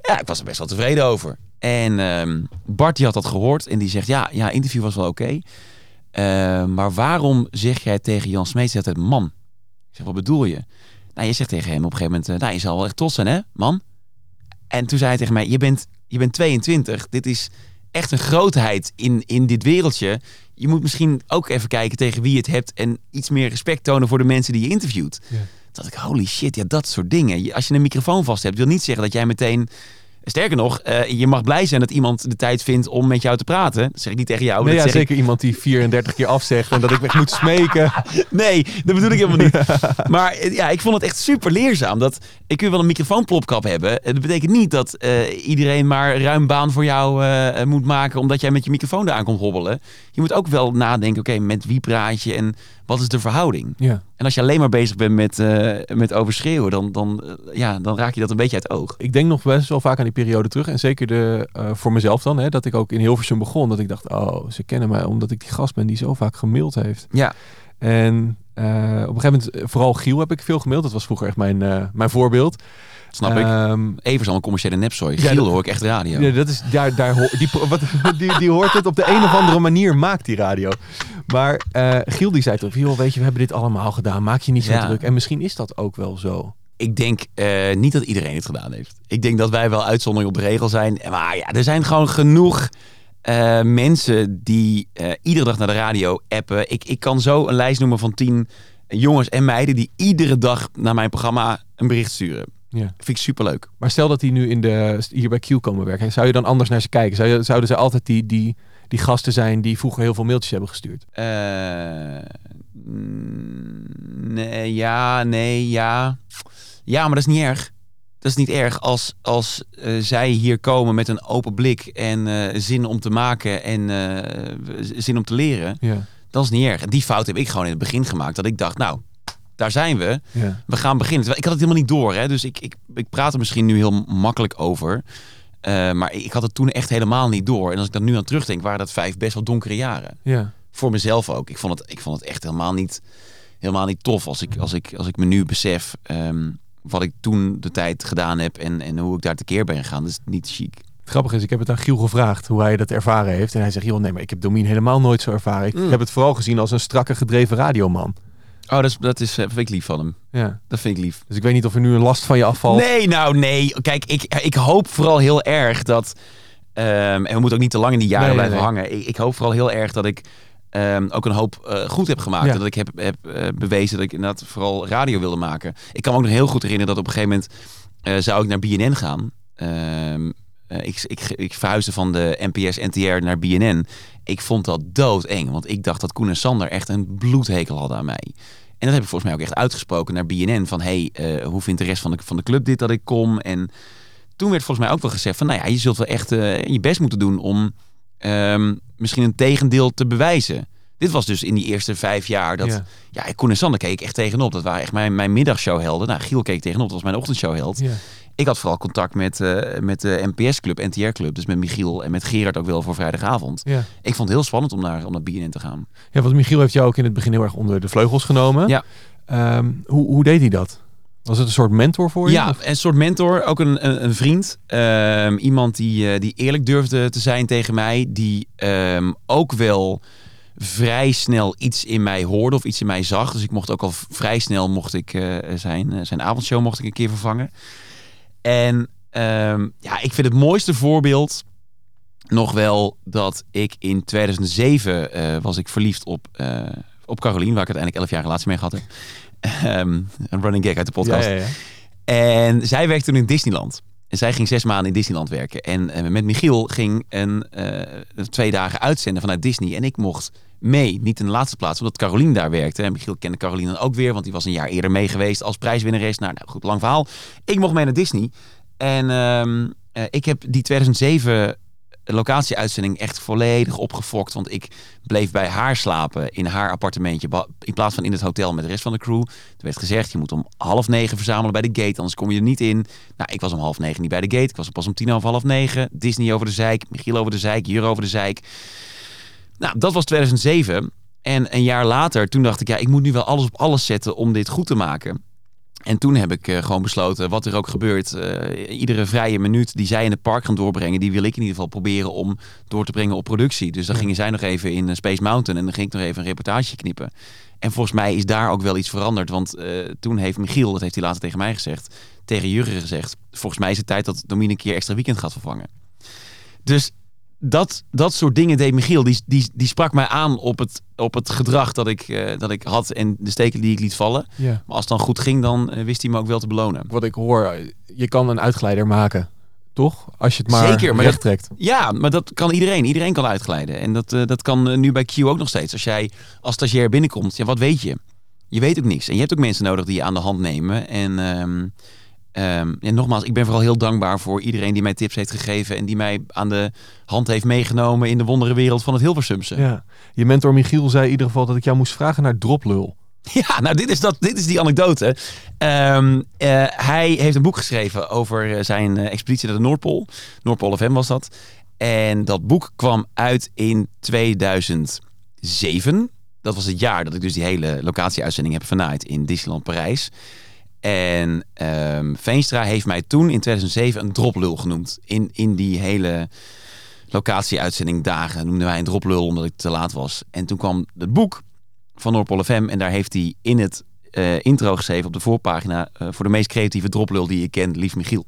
[SPEAKER 2] Ja, ik was er best wel tevreden over. En ehm, Bart die had dat gehoord en die zegt, ja, ja interview was wel oké. Eh, maar waarom zeg jij tegen Jan Smeets altijd man? Ik zeg, wat bedoel je? Nou, je zegt tegen hem op een gegeven moment, eh, nou, je zal wel echt trots zijn, hè, man? En toen zei hij tegen mij, je bent, je bent 22. Dit is echt een grootheid in, in dit wereldje. Je moet misschien ook even kijken tegen wie je het hebt en iets meer respect tonen voor de mensen die je interviewt.
[SPEAKER 1] Ja.
[SPEAKER 2] Dat ik, holy shit, ja, dat soort dingen. Als je een microfoon vast hebt, wil niet zeggen dat jij meteen. Sterker nog, eh, je mag blij zijn dat iemand de tijd vindt om met jou te praten. Dat zeg ik niet tegen jou.
[SPEAKER 1] Nee,
[SPEAKER 2] dat
[SPEAKER 1] ja,
[SPEAKER 2] zeg ik-
[SPEAKER 1] zeker iemand die 34 keer afzegt en dat ik weg moet smeken. *laughs*
[SPEAKER 2] Nee, dat bedoel ik helemaal niet. *laughs* Maar eh, ja, ik vond het echt super leerzaam. Dat, ik kun wel een microfoonplopkap hebben. Dat betekent niet dat eh, iedereen maar ruim baan voor jou moet maken... omdat jij met je microfoon eraan komt hobbelen. Je moet ook wel nadenken, oké, met wie praat je en wat is de verhouding?
[SPEAKER 1] Ja.
[SPEAKER 2] En als je alleen maar bezig bent met, eh, met overschreeuwen... Dan, dan, eh, ja, dan raak je dat een beetje uit het oog.
[SPEAKER 1] Ik denk nog best wel vaak aan die periode terug. En zeker de, eh, voor mezelf dan. Hè, dat ik ook in Hilversum begon. Dat ik dacht, oh, ze kennen mij omdat ik die gast ben die zo vaak gemaild heeft.
[SPEAKER 2] Ja,
[SPEAKER 1] En op een gegeven moment, vooral Giel heb ik veel gemaild. Dat was vroeger echt mijn, mijn voorbeeld.
[SPEAKER 2] Snap ik.
[SPEAKER 1] Ehm,
[SPEAKER 2] Even zo'n commerciële nepzooi.
[SPEAKER 1] ja,
[SPEAKER 2] Giel
[SPEAKER 1] dat-
[SPEAKER 2] hoor ik echt radio.
[SPEAKER 1] Ja, dat is, daar, daar, hoor- die, wat, *laughs* die, die hoort het op de een of andere manier, maakt die radio. Maar eh, Giel die zei toch, joh, weet je, we hebben dit allemaal gedaan, maak je niet zo
[SPEAKER 2] Ja.
[SPEAKER 1] druk. En misschien is dat ook wel zo.
[SPEAKER 2] Ik denk eh, niet dat iedereen het gedaan heeft. Ik denk dat wij wel uitzondering op de regel zijn. Maar ja, er zijn gewoon genoeg eh, mensen die iedere dag naar de radio appen. Ik, ik kan zo een lijst noemen van tien jongens en meiden die iedere dag naar mijn programma een bericht sturen.
[SPEAKER 1] Ja.
[SPEAKER 2] Vind ik superleuk.
[SPEAKER 1] Maar stel dat die nu in de, hier bij Q komen werken, zou je dan anders naar ze kijken? Zou je, zouden ze altijd die, die, die gasten zijn die vroeger heel veel mailtjes hebben gestuurd?
[SPEAKER 2] Eh, nee, ja, nee, ja. Ja, maar dat is niet erg. Dat is niet erg als, als eh, zij hier komen met een open blik en eh, zin om te maken en zin om te leren.
[SPEAKER 1] Ja,
[SPEAKER 2] Dat is niet erg. En die fout heb ik gewoon in het begin gemaakt. Dat ik dacht, nou, daar zijn we.
[SPEAKER 1] ja.
[SPEAKER 2] We gaan beginnen. Terwijl ik had het helemaal niet door. Hè? Dus ik, ik, ik praat er misschien nu heel makkelijk over. Eh, maar ik had het toen echt helemaal niet door. En als ik dan nu aan terugdenk, waren dat vijf best wel donkere jaren.
[SPEAKER 1] ja.
[SPEAKER 2] Voor mezelf ook. Ik vond het, ik vond het echt helemaal niet, helemaal niet tof als ik, als ik, als ik me nu besef ehm, wat ik toen de tijd gedaan heb en, en hoe ik daar tekeer ben gegaan. Dat is niet chic.
[SPEAKER 1] Het grappige is, ik heb het aan Giel gevraagd hoe hij dat ervaren heeft. En hij zegt, joh, nee, maar ik heb Domien helemaal nooit zo ervaren. Ik
[SPEAKER 2] Mm.
[SPEAKER 1] heb het vooral gezien als een strakke gedreven radioman.
[SPEAKER 2] Oh, dat is, dat is, eh, vind ik lief van hem.
[SPEAKER 1] Ja.
[SPEAKER 2] Dat vind ik lief.
[SPEAKER 1] Dus ik weet niet of er nu een last van je afvalt.
[SPEAKER 2] Nee, nou nee. Kijk, ik, ik hoop vooral heel erg dat. ehm, en we moeten ook niet te lang in die jaren
[SPEAKER 1] Nee,
[SPEAKER 2] blijven
[SPEAKER 1] nee.
[SPEAKER 2] hangen. Ik, ik hoop vooral heel erg dat ik ehm, ook een hoop eh, goed heb gemaakt.
[SPEAKER 1] Ja.
[SPEAKER 2] En dat ik heb, heb eh, bewezen dat ik inderdaad vooral radio wilde maken. Ik kan me ook nog heel goed herinneren dat op een gegeven moment zou ik naar BNN gaan. Ehm, eh, ik, ik, ik verhuisde van de NPS NTR naar BNN. Ik vond dat doodeng. Want ik dacht dat Koen en Sander echt een bloedhekel hadden aan mij. En dat heb ik volgens mij ook echt uitgesproken naar BNN. Van hey, eh, hoe vindt de rest van de, van de club dit dat ik kom? En toen werd volgens mij ook wel gezegd van nou ja, je zult wel echt eh, je best moeten doen om ehm, misschien een tegendeel te bewijzen. Dit was dus in die eerste vijf jaar dat
[SPEAKER 1] Ja.
[SPEAKER 2] ja, Koen en Sander keek ik echt tegenop. Dat waren echt mijn, mijn middagshowhelden. Nou, Giel keek tegenop, dat was mijn ochtendshowheld.
[SPEAKER 1] Ja.
[SPEAKER 2] Ik had vooral contact met, eh, met de NPS-club, NTR-club. Dus met Michiel en met Gerard ook wel voor vrijdagavond.
[SPEAKER 1] Ja.
[SPEAKER 2] Ik vond het heel spannend om naar, om naar BNN te gaan.
[SPEAKER 1] ja, want Michiel heeft jou ook in het begin heel erg onder de vleugels genomen.
[SPEAKER 2] Ja.
[SPEAKER 1] Ehm, hoe, hoe deed hij dat? Was het een soort mentor voor je?
[SPEAKER 2] Ja, een soort mentor, ook een, een, een vriend. Ehm, iemand die, eh, die eerlijk durfde te zijn tegen mij. Die ehm, ook wel vrij snel iets in mij hoorde of iets in mij zag. Dus ik mocht ook al vrij snel mocht ik, eh, zijn, zijn avondshow mocht ik een keer vervangen. En ehm, ja, ik vind het mooiste voorbeeld nog wel dat ik in 2007 eh, was ik verliefd op, eh, op Carolien, waar ik uiteindelijk 11 jaar relatie mee gehad heb. Ehm, een running gag uit de podcast.
[SPEAKER 1] Ja, ja, ja.
[SPEAKER 2] En zij werkte toen in Disneyland. En zij ging zes maanden in Disneyland werken. En eh, met Michiel ging een twee dagen uitzenden vanuit Disney. En ik mocht mee. Niet in de laatste plaats, omdat Caroline daar werkte. En Michiel kende Caroline dan ook weer, want die was een jaar eerder mee geweest als prijswinnares. Nou, nou goed, lang verhaal. Ik mocht mee naar Disney. En ehm, eh, ik heb die 2007 locatieuitzending echt volledig opgefokt. Want ik bleef bij haar slapen in haar appartementje. In plaats van in het hotel met de rest van de crew. Er werd gezegd, je moet om half negen verzamelen bij de gate. Anders kom je er niet in. Nou, ik was om half negen niet bij de gate. Ik was pas om tien over half negen. Disney over de zeik. Michiel over de zeik. Jur over de zeik. Nou, dat was 2007. En een jaar later, toen dacht ik, ja, ik moet nu wel alles op alles zetten om dit goed te maken. En toen heb ik eh, gewoon besloten, wat er ook gebeurt, eh, iedere vrije minuut die zij in het park gaan doorbrengen, die wil ik in ieder geval proberen om door te brengen op productie. Dus dan gingen zij nog even in eh, Space Mountain en dan ging ik nog even een reportage knippen. En volgens mij is daar ook wel iets veranderd, want toen heeft Michiel, dat heeft hij later tegen mij gezegd, tegen Jurgen gezegd, volgens mij is het tijd dat Domine een keer extra weekend gaat vervangen. Dus dat, dat soort dingen deed Michiel. Die, die, die sprak mij aan op het, op het gedrag dat ik, eh, dat ik had en de steken die ik liet vallen.
[SPEAKER 1] Ja.
[SPEAKER 2] Maar als het dan goed ging, dan eh, wist hij me ook wel te belonen.
[SPEAKER 1] Wat ik hoor, je kan een uitgeleider maken. Toch? Als je het maar,
[SPEAKER 2] Zeker, maar
[SPEAKER 1] recht trekt.
[SPEAKER 2] Ja, maar dat kan iedereen. Iedereen kan uitglijden. En dat, eh, dat kan nu bij Q ook nog steeds. Als jij als stagiair binnenkomt, ja, wat weet je? Je weet ook niks. En je hebt ook mensen nodig die je aan de hand nemen. En ehm, ehm, ja, nogmaals, ik ben vooral heel dankbaar voor iedereen die mij tips heeft gegeven. En die mij aan de hand heeft meegenomen in de wonderenwereld van het Hilversumse.
[SPEAKER 1] Ja. Je mentor Michiel zei in ieder geval dat ik jou moest vragen naar droplul. *laughs*
[SPEAKER 2] Ja, nou, dit is, dat, dit is die anekdote. Ehm, eh, hij heeft een boek geschreven over eh, zijn eh, expeditie naar de Noordpool. Noordpool FM was dat. En dat boek kwam uit in 2007. Dat was het jaar dat ik dus die hele locatieuitzending heb vernaaid in Disneyland Parijs. En ehm, Veenstra heeft mij toen in 2007 een droplul genoemd. In, in die hele locatieuitzending dagen noemden wij een droplul omdat ik te laat was. En toen kwam het boek van Noordpool FM. En daar heeft hij in het eh, intro geschreven op de voorpagina... eh, voor de meest creatieve droplul die je kent, lief Michiel.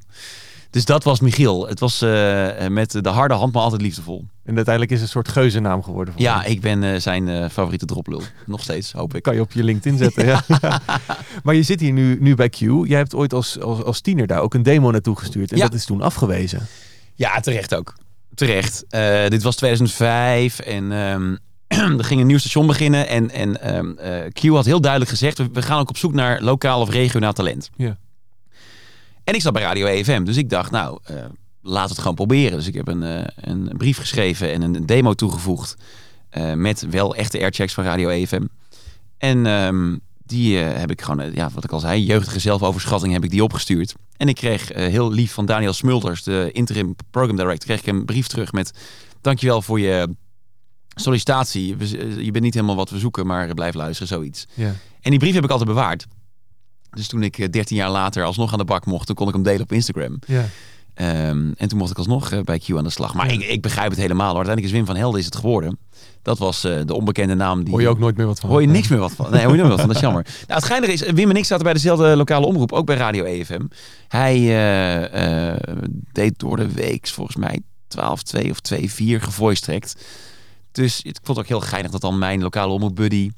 [SPEAKER 2] Dus dat was Michiel. Het was eh, met de harde hand, maar altijd liefdevol.
[SPEAKER 1] En uiteindelijk is het een soort geuzennaam geworden. voor
[SPEAKER 2] Ja, ik ben eh, zijn eh, favoriete droplul. Nog steeds, hoop ik.
[SPEAKER 1] kan je op je LinkedIn zetten. ja. *laughs* maar je zit hier nu, nu bij Q. Jij hebt ooit als, als, als tiener daar ook een demo naartoe gestuurd. En
[SPEAKER 2] Ja.
[SPEAKER 1] dat is toen afgewezen.
[SPEAKER 2] Ja, terecht ook. Terecht. Eh, dit was 2005 en ehm, *clears throat* er ging een nieuw station beginnen. En, en ehm, eh, Q had heel duidelijk gezegd, we, we gaan ook op zoek naar lokaal of regionaal talent.
[SPEAKER 1] Ja.
[SPEAKER 2] En ik zat bij Radio EFM, dus ik dacht, nou, eh laat het gewoon proberen. Dus ik heb een, eh, een brief geschreven en een demo toegevoegd. eh, met wel echte airchecks van Radio EFM. En ehm, die heb ik gewoon, ja, wat ik al zei, jeugdige zelfoverschatting heb ik die opgestuurd. En ik kreeg heel lief van Daniel Smulders, de interim program director, kreeg ik een brief terug met dankjewel voor je sollicitatie. Je bent niet helemaal wat we zoeken, maar blijf luisteren, zoiets.
[SPEAKER 1] Ja.
[SPEAKER 2] En die brief heb ik altijd bewaard. Dus toen ik eh, 13 jaar later alsnog aan de bak mocht, toen kon ik hem delen op Instagram.
[SPEAKER 1] Ja.
[SPEAKER 2] Ehm, en toen mocht ik alsnog eh, bij Q aan de slag. Maar
[SPEAKER 1] Ja.
[SPEAKER 2] ik, ik begrijp het helemaal. Uiteindelijk is Wim van Helden is het geworden. Dat was eh, de onbekende naam. Die...
[SPEAKER 1] Hoor je ook nooit meer wat van.
[SPEAKER 2] Hoor je niks meer wat van. Nee, hoor je nooit meer wat van. Dat is jammer. *laughs* Nou, het geinige is, Wim en ik zaten bij dezelfde lokale omroep, ook bij Radio EFM. Hij eh, eh, deed door de week volgens mij 12-2 of 2-4 gevoistrekt. Dus ik vond het ook heel geinig dat dan mijn lokale omroep buddy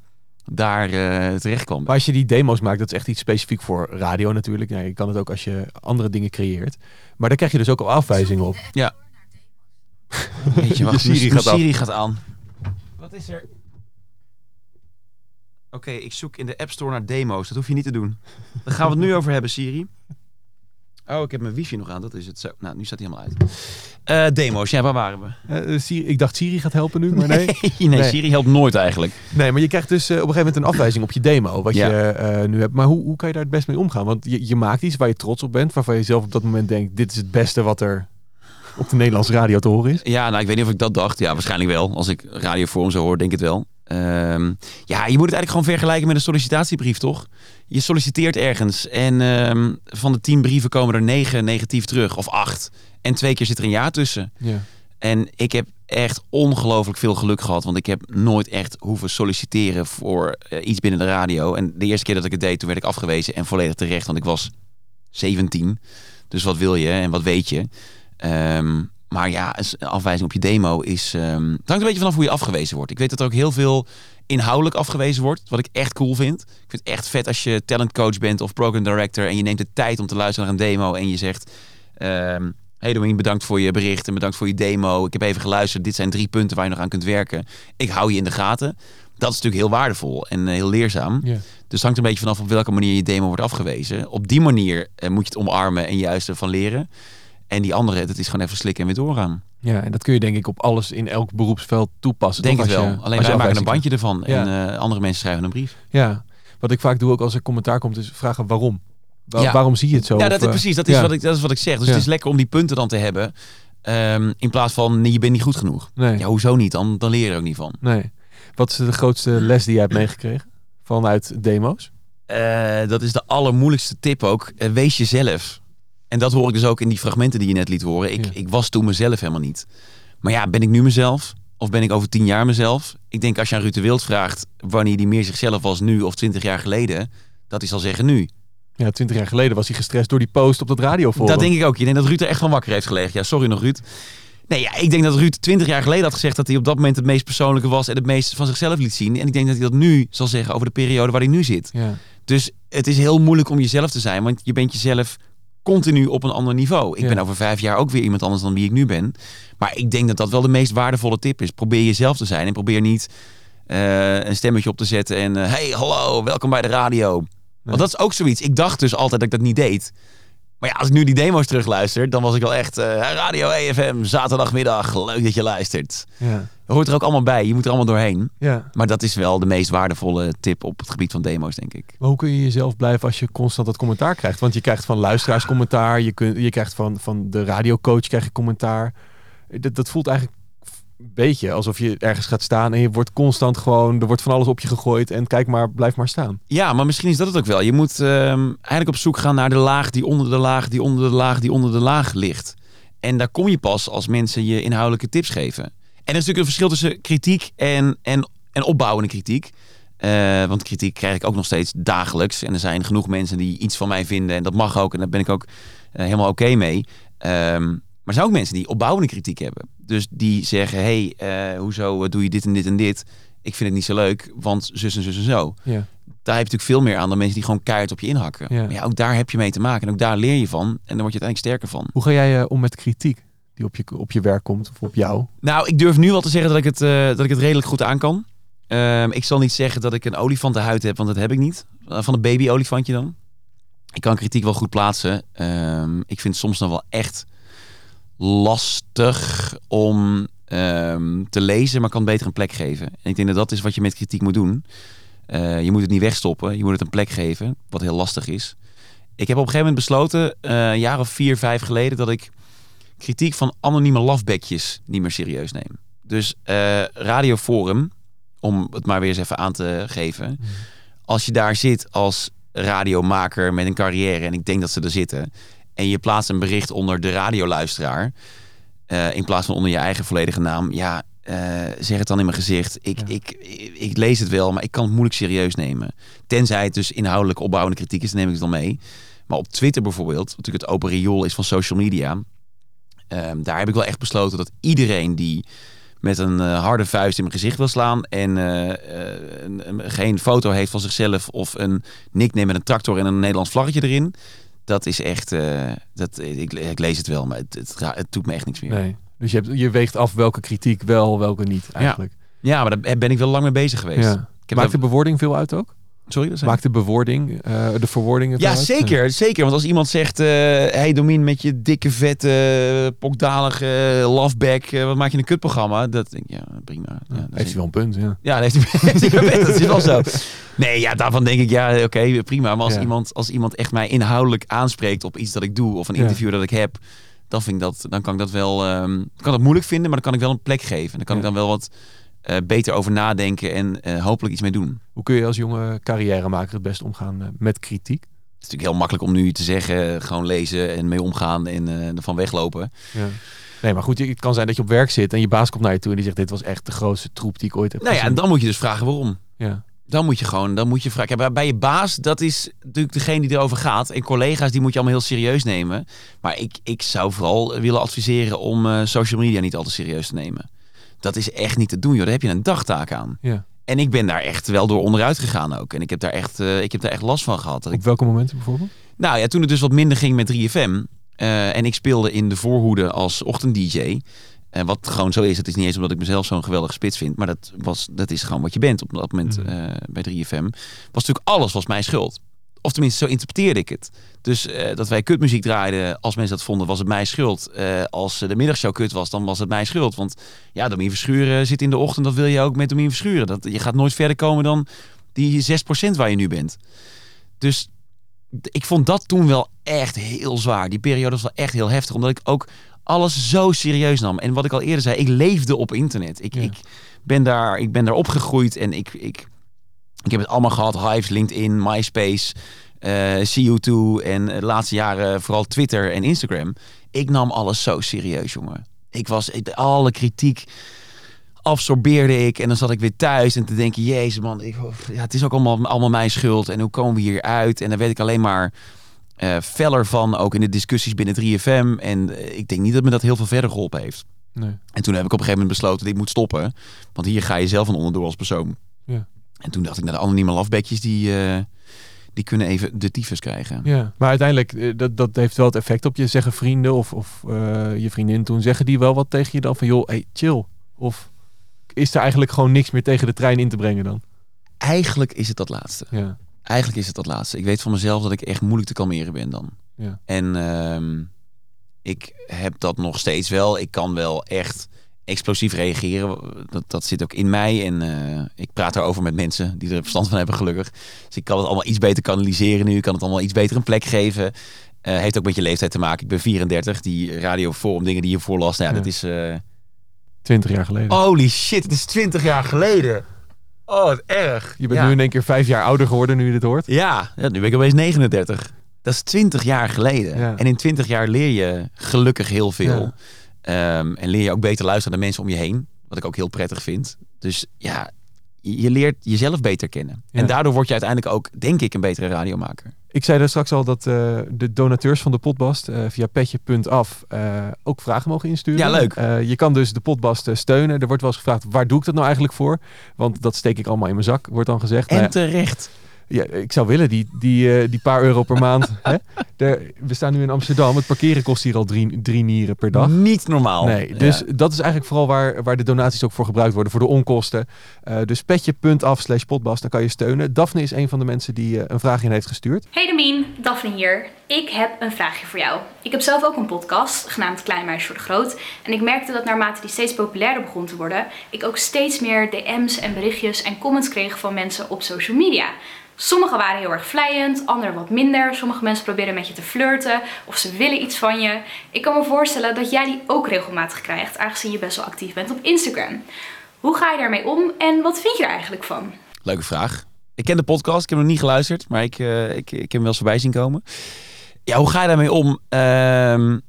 [SPEAKER 2] daar eh, terecht kwam.
[SPEAKER 1] Maar als je die demo's maakt, dat is echt iets specifiek voor radio natuurlijk. Ja, je kan het ook als je andere dingen creëert. Maar daar krijg je dus ook al afwijzingen op.
[SPEAKER 2] Weet *laughs* je, wacht,
[SPEAKER 1] Je Siri gaat.
[SPEAKER 2] Siri gaat aan. Wat is er? Oké, ik zoek in de App Store naar demo's. Dat hoef je niet te doen. Daar gaan we het nu over hebben, Siri. Oh, ik heb mijn wifi nog aan. Dat is het zo. Nou, nu staat hij helemaal uit. Eh, demo's, ja, waar waren we?
[SPEAKER 1] Eh, Siri, ik dacht Siri gaat helpen nu, maar *laughs* nee.
[SPEAKER 2] nee,
[SPEAKER 1] Nee.
[SPEAKER 2] Siri helpt nooit eigenlijk.
[SPEAKER 1] Nee, maar je krijgt dus eh, op een gegeven moment een afwijzing op je demo. Wat
[SPEAKER 2] Ja.
[SPEAKER 1] je eh, nu hebt. Maar hoe, hoe kan je daar het best mee omgaan? Want je, je maakt iets waar je trots op bent. Waarvan je zelf op dat moment denkt, dit is het beste wat er op de Nederlandse radio te horen is.
[SPEAKER 2] Ja, nou, ik weet niet of ik dat dacht. Ja, waarschijnlijk wel. Als ik radioforum zo hoor, denk ik het wel. Ehm, ja, je moet het eigenlijk gewoon vergelijken met een sollicitatiebrief, toch? Je solliciteert ergens en ehm, van de tien brieven komen er negen negatief terug, of acht. En twee keer zit er een ja tussen.
[SPEAKER 1] Ja.
[SPEAKER 2] En ik heb echt ongelooflijk veel geluk gehad, want ik heb nooit echt hoeven solliciteren voor eh, iets binnen de radio. En de eerste keer dat ik het deed, toen werd ik afgewezen en volledig terecht, want ik was 17. Dus wat wil je en wat weet je? Ehm, maar ja, een afwijzing op je demo is. ehm, het hangt een beetje vanaf hoe je afgewezen wordt. Ik weet dat er ook heel veel inhoudelijk afgewezen wordt, wat ik echt cool vind. Ik vind het echt vet als je talentcoach bent of program director en je neemt de tijd om te luisteren naar een demo en je zegt. ehm Hey Domien, bedankt voor je bericht en bedankt voor je demo. Ik heb even geluisterd. Dit zijn drie punten waar je nog aan kunt werken. Ik hou je in de gaten. Dat is natuurlijk heel waardevol en eh, heel leerzaam. Dus het hangt een beetje vanaf op welke manier je demo wordt afgewezen. Op die manier eh, moet je het omarmen en juist ervan leren. En die andere, dat is gewoon even slikken en weer doorgaan.
[SPEAKER 1] ja, en dat kun je denk ik op alles in elk beroepsveld toepassen.
[SPEAKER 2] Denk
[SPEAKER 1] toch?
[SPEAKER 2] het wel.
[SPEAKER 1] je-
[SPEAKER 2] Alleen wij maken een bandje ervan.
[SPEAKER 1] Ja.
[SPEAKER 2] En eh, andere mensen schrijven een brief.
[SPEAKER 1] Ja, wat ik vaak doe ook als er commentaar komt is vragen waarom. Wa-
[SPEAKER 2] Ja.
[SPEAKER 1] Waarom zie je het zo?
[SPEAKER 2] Ja, dat is
[SPEAKER 1] eh,
[SPEAKER 2] precies. Dat is,
[SPEAKER 1] ja.
[SPEAKER 2] wat ik, dat is wat ik zeg. Dus het is lekker om die punten dan te hebben. ehm, in plaats van, nee, je bent niet goed genoeg.
[SPEAKER 1] Nee,
[SPEAKER 2] Ja, hoezo niet? Dan, dan leer je er ook niet van.
[SPEAKER 1] nee. Wat is de grootste les die jij hebt meegekregen? Vanuit demo's?
[SPEAKER 2] Eh, dat is de allermoeilijkste tip ook. Wees jezelf. En dat hoor ik dus ook in die fragmenten die je net liet horen. Ik,
[SPEAKER 1] Ja.
[SPEAKER 2] ik was toen mezelf helemaal niet. Maar ja, ben ik nu mezelf? Of ben ik over tien jaar mezelf? Ik denk als je aan Ruud de Wild vraagt wanneer hij meer zichzelf was nu of twintig jaar geleden, dat hij zal zeggen nu.
[SPEAKER 1] Ja, twintig jaar geleden was hij gestrest door die post op dat radioforum.
[SPEAKER 2] Dat denk ik ook. Je denkt dat Ruud er echt van wakker heeft gelegen. Ja, sorry nog Ruud. Nee, ja, ik denk dat Ruud twintig jaar geleden had gezegd dat hij op dat moment het meest persoonlijke was en het meest van zichzelf liet zien. En ik denk dat hij dat nu zal zeggen over de periode waar hij nu zit.
[SPEAKER 1] Ja.
[SPEAKER 2] Dus het is heel moeilijk om jezelf te zijn, want je bent jezelf continu op een ander niveau. Ik
[SPEAKER 1] Ja.
[SPEAKER 2] ben over vijf jaar ook weer iemand anders dan wie ik nu ben. Maar ik denk dat dat wel de meest waardevolle tip is. Probeer jezelf te zijn en probeer niet eh, een stemmetje op te zetten en eh, hey, hallo, welkom bij de radio. Want dat is ook zoiets. Ik dacht dus altijd dat ik dat niet deed. Maar ja, als ik nu die demo's terugluister, dan was ik wel echt eh, Radio EFM, zaterdagmiddag, leuk dat je luistert.
[SPEAKER 1] Ja.
[SPEAKER 2] Hoort er ook allemaal bij. Je moet er allemaal doorheen.
[SPEAKER 1] ja.
[SPEAKER 2] Maar dat is wel de meest waardevolle tip op het gebied van demo's, denk ik.
[SPEAKER 1] Maar hoe kun je jezelf blijven als je constant dat commentaar krijgt? Want je krijgt van luisteraars commentaar, je, kunt, je krijgt van, van de radiocoach krijg je commentaar. Dat, dat voelt eigenlijk beetje alsof je ergens gaat staan en je wordt constant gewoon, er wordt van alles op je gegooid en kijk maar, blijf maar staan.
[SPEAKER 2] Ja, maar misschien is dat het ook wel. Je moet ehm, eigenlijk op zoek gaan naar de laag die onder de laag, die onder de laag, die onder de laag ligt. En daar kom je pas als mensen je inhoudelijke tips geven. En er is natuurlijk een verschil tussen kritiek en, en, en opbouwende kritiek. Eh, want kritiek krijg ik ook nog steeds dagelijks. En er zijn genoeg mensen die iets van mij vinden. En dat mag ook. En daar ben ik ook eh, helemaal oké mee. Ehm, maar er zijn ook mensen die opbouwende kritiek hebben. Dus die zeggen, hey, eh, hoezo doe je dit en dit en dit? Ik vind het niet zo leuk, want zus en zus en zo
[SPEAKER 1] Ja.
[SPEAKER 2] daar heb je natuurlijk veel meer aan dan mensen die gewoon keihard op je inhakken.
[SPEAKER 1] Ja.
[SPEAKER 2] Maar ja, ook daar heb je mee te maken. En ook daar leer je van. En dan word je uiteindelijk sterker van.
[SPEAKER 1] Hoe ga jij eh, om met kritiek die op je, op je werk komt of op jou?
[SPEAKER 2] Nou, ik durf nu wel te zeggen dat ik het, eh, dat ik het redelijk goed aan kan. Ehm, ik zal niet zeggen dat ik een olifantenhuid heb, want dat heb ik niet. Van een baby-olifantje dan. ik kan kritiek wel goed plaatsen. Ehm, ik vind soms nog wel echt lastig om ehm, te lezen, maar kan beter een plek geven. En ik denk dat dat is wat je met kritiek moet doen. Eh, je moet het niet wegstoppen, je moet het een plek geven, wat heel lastig is. Ik heb op een gegeven moment besloten, eh, een jaar of vier, vijf geleden, dat ik kritiek van anonieme lafbekjes niet meer serieus neem. Dus eh Radioforum, om het maar weer eens even aan te geven. Als je daar zit als radiomaker met een carrière, en ik denk dat ze er zitten, en je plaatst een bericht onder de radioluisteraar, eh, in plaats van onder je eigen volledige naam, ja, eh, zeg het dan in mijn gezicht. Ik, ik, ik, ik lees het wel, maar ik kan het moeilijk serieus nemen. Tenzij het dus inhoudelijk opbouwende kritiek is, dan neem ik het dan mee. Maar op Twitter bijvoorbeeld, wat natuurlijk het open riool is van social media, ehm, daar heb ik wel echt besloten dat iedereen die met een eh, harde vuist in mijn gezicht wil slaan en een- een- geen foto heeft van zichzelf of een nickname met een tractor en een Nederlands vlaggetje erin, dat is echt, eh, dat, ik, ik lees het wel, maar het, het, doet me echt niks meer.
[SPEAKER 1] Nee. Dus je, hebt, je weegt af welke kritiek wel, welke niet eigenlijk.
[SPEAKER 2] Ja, maar daar ben ik wel lang mee bezig geweest.
[SPEAKER 1] Ja.
[SPEAKER 2] Ik heb
[SPEAKER 1] Maakt de bewoording veel uit ook?
[SPEAKER 2] Sorry, dat
[SPEAKER 1] Maakt de bewoording, eh, de verwoordingen veel
[SPEAKER 2] Ja,
[SPEAKER 1] uit?
[SPEAKER 2] zeker, zeker. Want als iemand zegt, eh hey Domien met je dikke, vette, pokdalige loveback, eh, wat maak je een kutprogramma? Dat denk ik, ja, prima. Ja, dat *laughs*
[SPEAKER 1] Heeft hij wel een punt, ja.
[SPEAKER 2] Ja, dat heeft hij- dat is wel zo. Nee, ja, daarvan denk ik, ja, oké, prima. Maar als, iemand, als iemand echt mij inhoudelijk aanspreekt op iets dat ik doe of een interview dat ik heb, dan, vind ik dat, dan kan ik dat wel, ehm, kan dat moeilijk vinden, maar dan kan ik wel een plek geven. Dan kan ik dan wel wat eh, beter over nadenken en eh, hopelijk iets mee doen.
[SPEAKER 1] Hoe kun je als jonge carrièremaker het best omgaan eh, met kritiek?
[SPEAKER 2] Het is natuurlijk heel makkelijk om nu te zeggen, gewoon lezen en mee omgaan en ervan weglopen.
[SPEAKER 1] Ja. Nee, maar goed, het kan zijn dat je op werk zit en je baas komt naar je toe en die zegt: Dit was echt de grootste troep die ik ooit heb
[SPEAKER 2] Nou ja, en dan moet je dus vragen waarom.
[SPEAKER 1] Ja.
[SPEAKER 2] Dan moet je gewoon, dan moet je vragen. Bij- je baas, dat is natuurlijk degene die erover gaat. En collega's, die moet je allemaal heel serieus nemen. Maar ik, ik zou vooral willen adviseren om social media niet al te serieus te nemen. Dat is echt niet te doen, joh. Daar heb je een dagtaak aan.
[SPEAKER 1] Ja.
[SPEAKER 2] En ik ben daar echt wel door onderuit gegaan ook. En ik heb daar echt, eh, ik heb daar echt last van gehad.
[SPEAKER 1] Op welke momenten bijvoorbeeld?
[SPEAKER 2] nou ja, toen het dus wat minder ging met 3FM. eh, en ik speelde in de voorhoede als ochtend-DJ. En wat gewoon zo is, het is niet eens omdat ik mezelf zo'n geweldige spits vind. Maar dat, was, dat is gewoon wat je bent op dat moment eh, bij 3FM. Was natuurlijk alles was mijn schuld. Of tenminste, zo interpreteerde ik het. Dus eh, dat wij kutmuziek draaiden, als mensen dat vonden, was het mijn schuld. Eh, als de middagshow kut was, dan was het mijn schuld. Want ja, Domien Verschuren zit in de ochtend, dat wil je ook met Domien Verschuren. Dat, je gaat nooit verder komen dan die 6% waar je nu bent. Dus ik vond dat toen wel echt heel zwaar. Die periode was wel echt heel heftig. Omdat ik ook alles zo serieus nam. En wat ik al eerder zei, ik leefde op internet. Ik,
[SPEAKER 1] Ja.
[SPEAKER 2] ik, ben, daar, ik ben daar opgegroeid en ik, ik, ik heb het allemaal gehad. Hives, LinkedIn, MySpace, eh CU2 en de laatste jaren vooral Twitter en Instagram. Ik nam alles zo serieus, jongen. Ik was alle kritiek absorbeerde ik en dan zat ik weer thuis en te denken, jezus man, ik, ja, het is ook allemaal, allemaal mijn schuld en hoe komen we hier uit? En dan werd ik alleen maar eh feller van, ook in de discussies binnen 3FM. En eh, ik denk niet dat me dat heel veel verder geholpen heeft.
[SPEAKER 1] Nee.
[SPEAKER 2] En toen heb ik op een gegeven moment besloten, dit moet stoppen. Want hier ga je zelf van onderdoor als persoon.
[SPEAKER 1] Ja.
[SPEAKER 2] En toen dacht ik, nou, de anonieme lafbekjes, die, eh, die kunnen even de tyfus krijgen.
[SPEAKER 1] Ja, maar uiteindelijk, eh, dat, dat heeft wel het effect op je. Zeggen vrienden of, of eh, je vriendin toen, zeggen die wel wat tegen je dan? Van joh, hey, chill. Of is er eigenlijk gewoon niks meer tegen de trein in te brengen dan?
[SPEAKER 2] Eigenlijk is het dat laatste.
[SPEAKER 1] Ja,
[SPEAKER 2] Eigenlijk is het dat laatste. Ik weet van mezelf dat ik echt moeilijk te kalmeren ben dan.
[SPEAKER 1] ja.
[SPEAKER 2] En ehm, ik heb dat nog steeds wel. Ik kan wel echt explosief reageren. Dat, dat zit ook in mij. En eh, ik praat daarover met mensen die er verstand van hebben, gelukkig. Dus ik kan het allemaal iets beter kanaliseren nu. Ik kan het allemaal iets beter een plek geven. Eh, heeft ook met je leeftijd te maken. Ik ben 34. Die radioforum dingen die je voorlas. Nou ja,
[SPEAKER 1] Ja.
[SPEAKER 2] dat is... eh,
[SPEAKER 1] Twintig jaar geleden.
[SPEAKER 2] Holy shit, het is 20 jaar geleden. Oh, wat erg.
[SPEAKER 1] je bent
[SPEAKER 2] Ja.
[SPEAKER 1] nu in één keer vijf jaar ouder geworden nu je dit hoort.
[SPEAKER 2] Ja, ja, nu ben ik opeens 39. Dat is 20 jaar geleden. En in 20 jaar leer je gelukkig heel veel. Ehm, en leer je ook beter luisteren naar mensen om je heen. Wat ik ook heel prettig vind. Dus ja, je leert jezelf beter kennen.
[SPEAKER 1] Ja.
[SPEAKER 2] En daardoor word je uiteindelijk ook, denk ik, een betere radiomaker.
[SPEAKER 1] Ik zei daar straks al dat eh, de donateurs van de potbast eh, via petje.af eh ook vragen mogen insturen.
[SPEAKER 2] Ja, leuk.
[SPEAKER 1] Je kan dus de potbast steunen. Er wordt wel eens gevraagd, waar doe ik dat nou eigenlijk voor? Want dat steek ik allemaal in mijn zak, wordt dan gezegd.
[SPEAKER 2] En
[SPEAKER 1] Nou ja,
[SPEAKER 2] terecht.
[SPEAKER 1] Ja, ik zou willen, die, die, eh, die paar euro per maand. *laughs* Hè? De, we staan nu in Amsterdam. Het parkeren kost hier al drie, drie nieren per dag.
[SPEAKER 2] Niet normaal.
[SPEAKER 1] Nee, dus
[SPEAKER 2] Ja.
[SPEAKER 1] dat is eigenlijk vooral waar, waar de donaties ook voor gebruikt worden, voor de onkosten. Eh, dus petje.af slash potbast, dan kan je steunen. Daphne is een van de mensen die eh, een vraag in heeft gestuurd.
[SPEAKER 7] Hey Damien, Daphne hier. Ik heb een vraagje voor jou. Ik heb zelf ook een podcast, genaamd Klein Meisje voor de Groot. En ik merkte dat naarmate die steeds populairder begon te worden, ik ook steeds meer DM's en berichtjes en comments kreeg van mensen op social media. Sommige waren heel erg vlijend, andere wat minder. Sommige mensen proberen met je te flirten of ze willen iets van je. Ik kan me voorstellen dat jij die ook regelmatig krijgt, aangezien je best wel actief bent op Instagram. Hoe ga je daarmee om en wat vind je er eigenlijk van?
[SPEAKER 2] Leuke vraag. Ik ken de podcast, ik heb nog niet geluisterd, maar ik, eh, ik, ik heb hem wel eens voorbij zien komen. Ja, hoe ga je daarmee om? Ehm,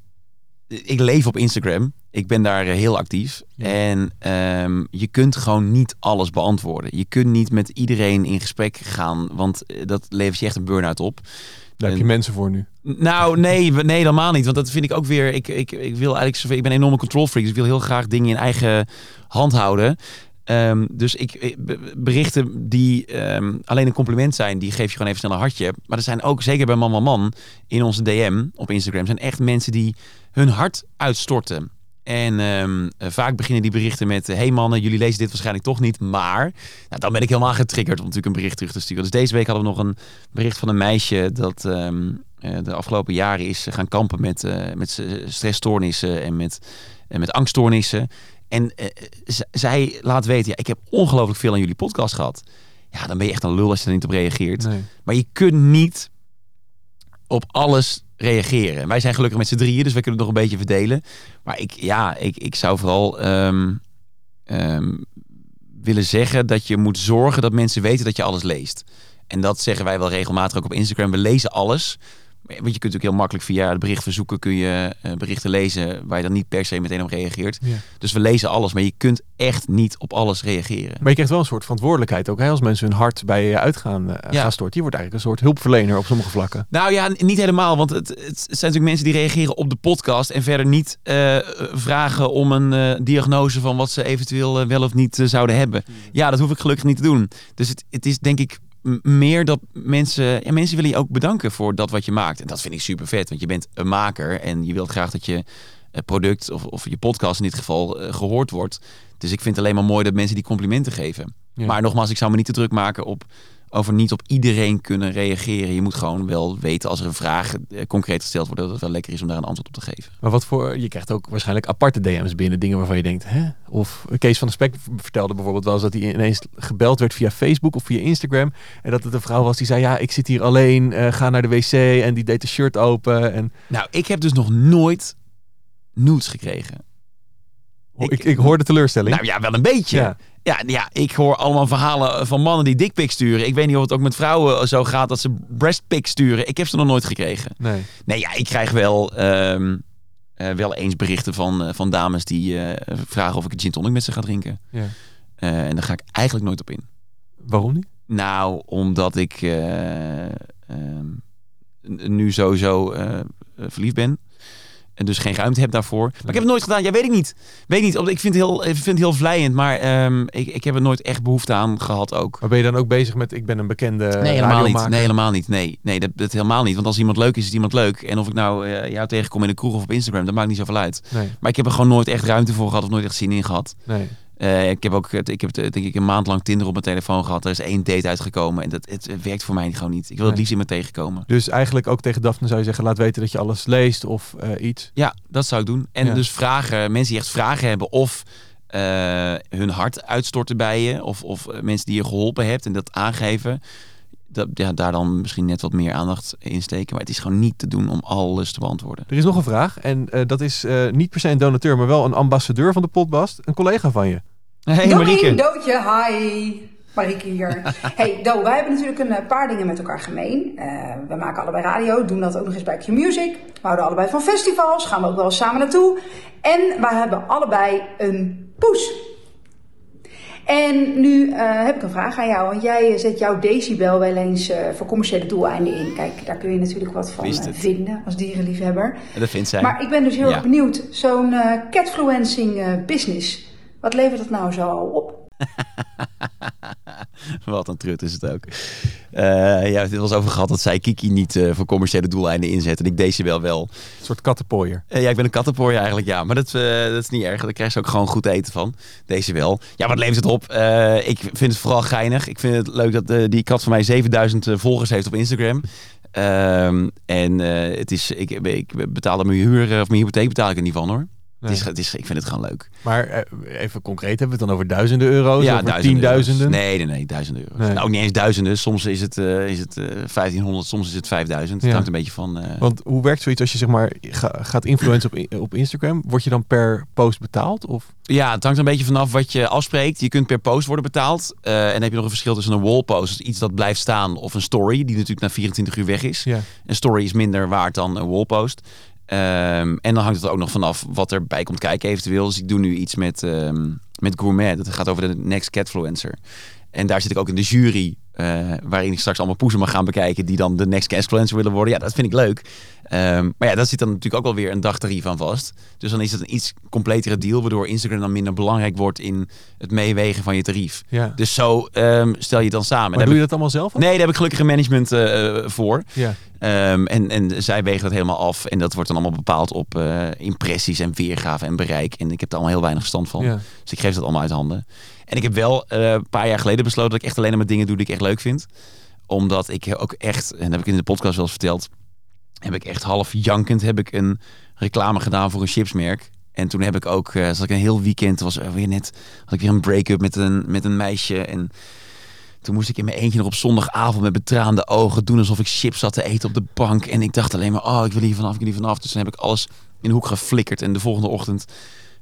[SPEAKER 2] ik leef op Instagram. Ik ben daar eh, heel actief. En ehm, je kunt gewoon niet alles beantwoorden. Je kunt niet met iedereen in gesprek gaan, want eh, dat levert je echt een burn-out op.
[SPEAKER 1] Daar heb je
[SPEAKER 2] En-
[SPEAKER 1] mensen voor nu.
[SPEAKER 2] Nou, nee, nee, helemaal niet. Want dat vind ik ook weer. Ik, ik, ik wil eigenlijk zoveel. Ik ben een enorme control freak. Dus ik wil heel graag dingen in eigen hand houden. Ehm, dus ik, be- berichten die ehm, alleen een compliment zijn, die geef je gewoon even snel een hartje. Maar er zijn ook, zeker bij Man Man, in onze DM op Instagram, zijn echt mensen die hun hart uitstorten. En ehm, eh, vaak beginnen die berichten met: Hey mannen, jullie lezen dit waarschijnlijk toch niet. Maar nou, dan ben ik helemaal getriggerd om natuurlijk een bericht terug te sturen. Dus deze week hadden we nog een bericht van een meisje dat ehm, eh, de afgelopen jaren is gaan kampen met, eh, met stressstoornissen en met, en met angststoornissen. En zij laat weten: ja, ik heb ongelooflijk veel aan jullie podcast gehad. Ja, dan ben je echt een lul als je er niet op reageert.
[SPEAKER 1] Nee.
[SPEAKER 2] Maar je kunt niet op alles reageren. Wij zijn gelukkig met z'n drieën, dus wij kunnen het nog een beetje verdelen. Maar ik, ja, ik, ik zou vooral ehm, ehm, willen zeggen dat je moet zorgen dat mensen weten dat je alles leest. En dat zeggen wij wel regelmatig ook op Instagram. We lezen alles. Want je kunt natuurlijk heel makkelijk via de berichtverzoeken kun je eh, berichten lezen waar je dan niet per se meteen op reageert.
[SPEAKER 1] Ja.
[SPEAKER 2] Dus we lezen alles, maar je kunt echt niet op alles reageren.
[SPEAKER 1] Maar je krijgt wel een soort verantwoordelijkheid ook. Hè? Als mensen hun hart bij je uit gaan, eh,
[SPEAKER 2] Ja.
[SPEAKER 1] storten. Je wordt eigenlijk een soort hulpverlener op sommige vlakken.
[SPEAKER 2] Nou ja, niet helemaal. Want het, het zijn natuurlijk mensen die reageren op de podcast. En verder niet eh, vragen om een diagnose van wat ze eventueel wel of niet zouden hebben. Ja, dat hoef ik gelukkig niet te doen. Dus het, het is denk ik meer dat mensen... Ja, mensen willen je ook bedanken voor dat wat je maakt. En dat vind ik super vet. Want je bent een maker. En je wilt graag dat je eh, product of, of je podcast in dit geval eh, gehoord wordt. Dus ik vind het alleen maar mooi dat mensen die complimenten geven.
[SPEAKER 1] Ja.
[SPEAKER 2] Maar nogmaals, ik zou me niet te druk maken op over niet op iedereen kunnen reageren. Je moet gewoon wel weten als er een vraag eh, concreet gesteld wordt, dat het wel lekker is om daar een antwoord op te geven.
[SPEAKER 1] Maar wat voor, je krijgt ook waarschijnlijk aparte DM's binnen. Dingen waarvan je denkt, hè? Of Kees van de Spek vertelde bijvoorbeeld wel eens dat hij ineens gebeld werd via Facebook of via Instagram. En dat het een vrouw was die zei, ja, ik zit hier alleen, eh, ga naar de wc. En die deed de shirt open. En
[SPEAKER 2] Nou, ik heb dus nog nooit nudes gekregen.
[SPEAKER 1] Ik, ik, ik hoor de teleurstelling.
[SPEAKER 2] Nou ja, wel een beetje.
[SPEAKER 1] Ja.
[SPEAKER 2] Ja. Ja, ik hoor allemaal verhalen van mannen die dickpics sturen. Ik weet niet of het ook met vrouwen zo gaat dat ze breastpics sturen. Ik heb ze nog nooit gekregen.
[SPEAKER 1] nee.
[SPEAKER 2] Nee, ja, ik krijg wel, ehm, eh, wel eens berichten van, eh, van dames die eh, vragen of ik een gin tonic met ze ga drinken.
[SPEAKER 1] Ja.
[SPEAKER 2] En daar ga ik eigenlijk nooit op in.
[SPEAKER 1] Waarom niet?
[SPEAKER 2] Nou, omdat ik eh, ehm, nu sowieso verliefd ben. En dus geen ruimte heb daarvoor. Maar ik heb het nooit gedaan. Ja, weet ik niet. Weet ik niet. Ik vind het heel, ik vind het heel vlijend. Maar ehm, ik, ik heb er nooit echt behoefte aan gehad ook.
[SPEAKER 1] Maar ben je dan ook bezig met, ik ben een bekende
[SPEAKER 2] Nee, helemaal niet. Nee, helemaal niet. Nee, nee dat, dat helemaal niet. Want als iemand leuk is, is iemand leuk. En of ik nou eh, jou tegenkom in de kroeg of op Instagram, dat maakt niet zoveel uit.
[SPEAKER 1] Nee,
[SPEAKER 2] Maar ik heb er gewoon nooit echt ruimte voor gehad of nooit echt zin in gehad.
[SPEAKER 1] nee.
[SPEAKER 2] Eh, ik heb ook, ik heb denk ik een maand lang Tinder op mijn telefoon gehad. Er is één date uitgekomen en dat, het, het werkt voor mij gewoon niet. Ik wil het liefst iemand tegenkomen.
[SPEAKER 1] Dus eigenlijk ook tegen Daphne zou je zeggen, laat weten dat je alles leest of eh, iets.
[SPEAKER 2] Ja, dat zou ik doen. En
[SPEAKER 1] Ja.
[SPEAKER 2] dus vragen, mensen die echt vragen hebben of eh, hun hart uitstorten bij je. Of, of mensen die je geholpen hebt en dat aangeven. Dat, ja, daar dan misschien net wat meer aandacht in steken. Maar het is gewoon niet te doen om alles te beantwoorden.
[SPEAKER 1] Er is nog een vraag en eh, dat is eh, niet per se een donateur, maar wel een ambassadeur van de Potbast. Een collega van je.
[SPEAKER 2] Hey Marieke.
[SPEAKER 8] Doodje, hi. Marieke hier. *laughs* Hey, Do, wij hebben natuurlijk een eh, paar dingen met elkaar gemeen. Eh, we maken allebei radio, doen dat ook nog eens bij Q-Music. We houden allebei van festivals, gaan we ook wel eens samen naartoe. En wij hebben allebei een poes. En nu eh, heb ik een vraag aan jou, want jij zet jouw decibel wel eens eh, voor commerciële doeleinden in. Kijk, daar kun je natuurlijk wat van eh, vinden als dierenliefhebber.
[SPEAKER 2] En dat vindt zij.
[SPEAKER 8] Maar ik ben dus heel
[SPEAKER 2] Ja.
[SPEAKER 8] erg benieuwd, zo'n catfluencing business, wat levert dat nou zo op? *laughs*
[SPEAKER 2] Wat een trut is het ook. Eh ja, dit was over gehad dat zij Kiki niet eh, voor commerciële doeleinden inzet. En ik deze wel wel.
[SPEAKER 1] Een soort kattenpooier.
[SPEAKER 2] Eh, ja, ik ben een kattenpooi eigenlijk, ja. Maar dat, dat is niet erg. Daar krijg je ook gewoon goed eten van. Deze wel. Ja, wat levert het op? Ik vind het vooral geinig. Ik vind het leuk dat die kat van mij 7000 volgers heeft op Instagram. Ehm, en het is, ik, ik betaal mijn huur, of mijn hypotheek betaal ik er niet van hoor.
[SPEAKER 1] Nee.
[SPEAKER 2] Het is, het is, ik vind het gewoon leuk.
[SPEAKER 1] Maar eh, even concreet, hebben we het dan over duizenden euro's?
[SPEAKER 2] ja,
[SPEAKER 1] over
[SPEAKER 2] duizenden
[SPEAKER 1] tienduizenden?
[SPEAKER 2] euro's. Nee, nee, nee, duizenden euro's.
[SPEAKER 1] Nee.
[SPEAKER 2] Nou, niet eens duizenden. Soms is het, eh, is het eh 1500, soms is het 5000. Het
[SPEAKER 1] Ja.
[SPEAKER 2] hangt een beetje van... eh,
[SPEAKER 1] Want hoe werkt zoiets als je zeg maar ga- gaat influencen op, op Instagram? Word je dan per post betaald? Of?
[SPEAKER 2] Ja, het hangt een beetje vanaf wat je afspreekt. Je kunt per post worden betaald. Eh, en dan heb je nog een verschil tussen een wallpost, dus iets dat blijft staan, of een story, die natuurlijk na 24 uur weg is.
[SPEAKER 1] Ja.
[SPEAKER 2] Een story is minder waard dan een wallpost. Ehm, en dan hangt het er ook nog vanaf wat erbij komt kijken eventueel. Dus ik doe nu iets met, ehm, met Gourmet. Dat gaat over de Next Catfluencer. En daar zit ik ook in de jury, eh, waarin ik straks allemaal poezen mag gaan bekijken die dan de Next Catfluencer willen worden. Ja, dat vind ik leuk. Ehm, maar ja, daar zit dan natuurlijk ook wel weer een dagtarief aan vast. Dus dan is het een iets completere deal, waardoor Instagram dan minder belangrijk wordt in het meewegen van je tarief.
[SPEAKER 1] Ja.
[SPEAKER 2] Dus zo ehm, stel je het dan samen.
[SPEAKER 1] Maar
[SPEAKER 2] Daar
[SPEAKER 1] doe je dat allemaal zelf?
[SPEAKER 2] Nee, daar heb ik gelukkig een management eh, eh, voor.
[SPEAKER 1] Ja.
[SPEAKER 2] Ehm, en, en zij wegen dat helemaal af. En dat wordt dan allemaal bepaald op impressies en weergave en bereik. En ik heb daar allemaal heel weinig verstand van.
[SPEAKER 1] Ja.
[SPEAKER 2] Dus ik geef dat allemaal uit handen. En ik heb wel eh, een paar jaar geleden besloten dat ik echt alleen maar dingen doe die ik echt leuk vind. Omdat ik ook echt, en dat heb ik in de podcast wel eens verteld, heb ik echt half jankend heb ik een reclame gedaan voor een chipsmerk. En toen heb ik ook, eh zat ik een heel weekend, was er weer net, had ik weer een break-up met een, met een meisje. En toen moest ik in mijn eentje nog op zondagavond met betraande ogen doen alsof ik chips zat te eten op de bank. En ik dacht alleen maar, oh, ik wil hier vanaf, ik wil hier vanaf. Dus toen heb ik alles in de hoek geflikkerd. En de volgende ochtend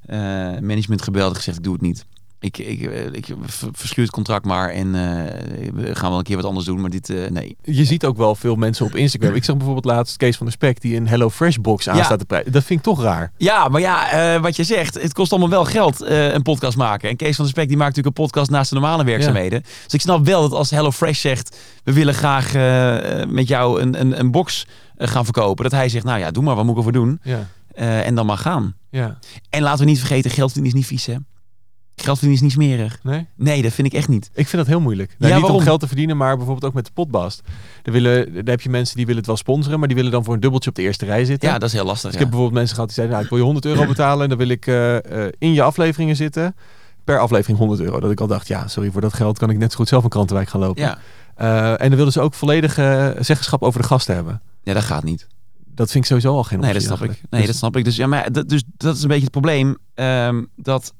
[SPEAKER 2] eh, management gebeld en gezegd, ik doe het niet. Ik, ik, eh, ik verschuur het contract maar en eh, we gaan wel een keer wat anders doen. Maar dit, eh, nee.
[SPEAKER 1] Je ziet ook wel veel mensen op Instagram. Ik zag bijvoorbeeld laatst Kees van der Spek die een Hello Fresh box aan
[SPEAKER 2] Ja.
[SPEAKER 1] staat te prijzen. Dat vind ik toch raar.
[SPEAKER 2] Ja, maar ja, wat je zegt, het kost allemaal wel geld een podcast maken. En Kees van der Spek die maakt natuurlijk een podcast naast de normale werkzaamheden. Dus ik snap wel dat als HelloFresh zegt, we willen graag met jou een, een, een box gaan verkopen. Dat hij zegt, nou ja, doe maar, wat moet ik ervoor doen?
[SPEAKER 1] Ja.
[SPEAKER 2] En dan maar gaan.
[SPEAKER 1] Ja.
[SPEAKER 2] En laten we niet vergeten, geld is niet vies hè. Geld is niet smerig.
[SPEAKER 1] Nee?
[SPEAKER 2] Nee, dat vind ik echt niet.
[SPEAKER 1] Ik vind dat heel moeilijk.
[SPEAKER 2] Ja,
[SPEAKER 1] Nou, niet om geld te verdienen, maar bijvoorbeeld ook met de potbast. Daar, willen, daar heb je mensen die willen het wel sponsoren, maar die willen dan voor een dubbeltje op de eerste rij zitten.
[SPEAKER 2] Ja, dat is heel lastig.
[SPEAKER 1] Dus ik
[SPEAKER 2] ja.
[SPEAKER 1] heb bijvoorbeeld mensen gehad die zeiden, nou, ik wil je 100 euro betalen en dan wil ik eh, eh, in je afleveringen zitten. Per aflevering 100 euro. Dat ik al dacht, ja, sorry, voor dat geld kan ik net zo goed zelf een krantenwijk gaan lopen.
[SPEAKER 2] Ja.
[SPEAKER 1] Eh, en dan wilden ze ook volledige zeggenschap over de gasten hebben.
[SPEAKER 2] ja, dat gaat niet.
[SPEAKER 1] Dat vind ik sowieso al geen
[SPEAKER 2] Nee, dat
[SPEAKER 1] optie
[SPEAKER 2] snap ik. Nee,
[SPEAKER 1] Dus-
[SPEAKER 2] dat snap ik. Dus, ja, maar dat, dus dat is een beetje het probleem. ehm, dat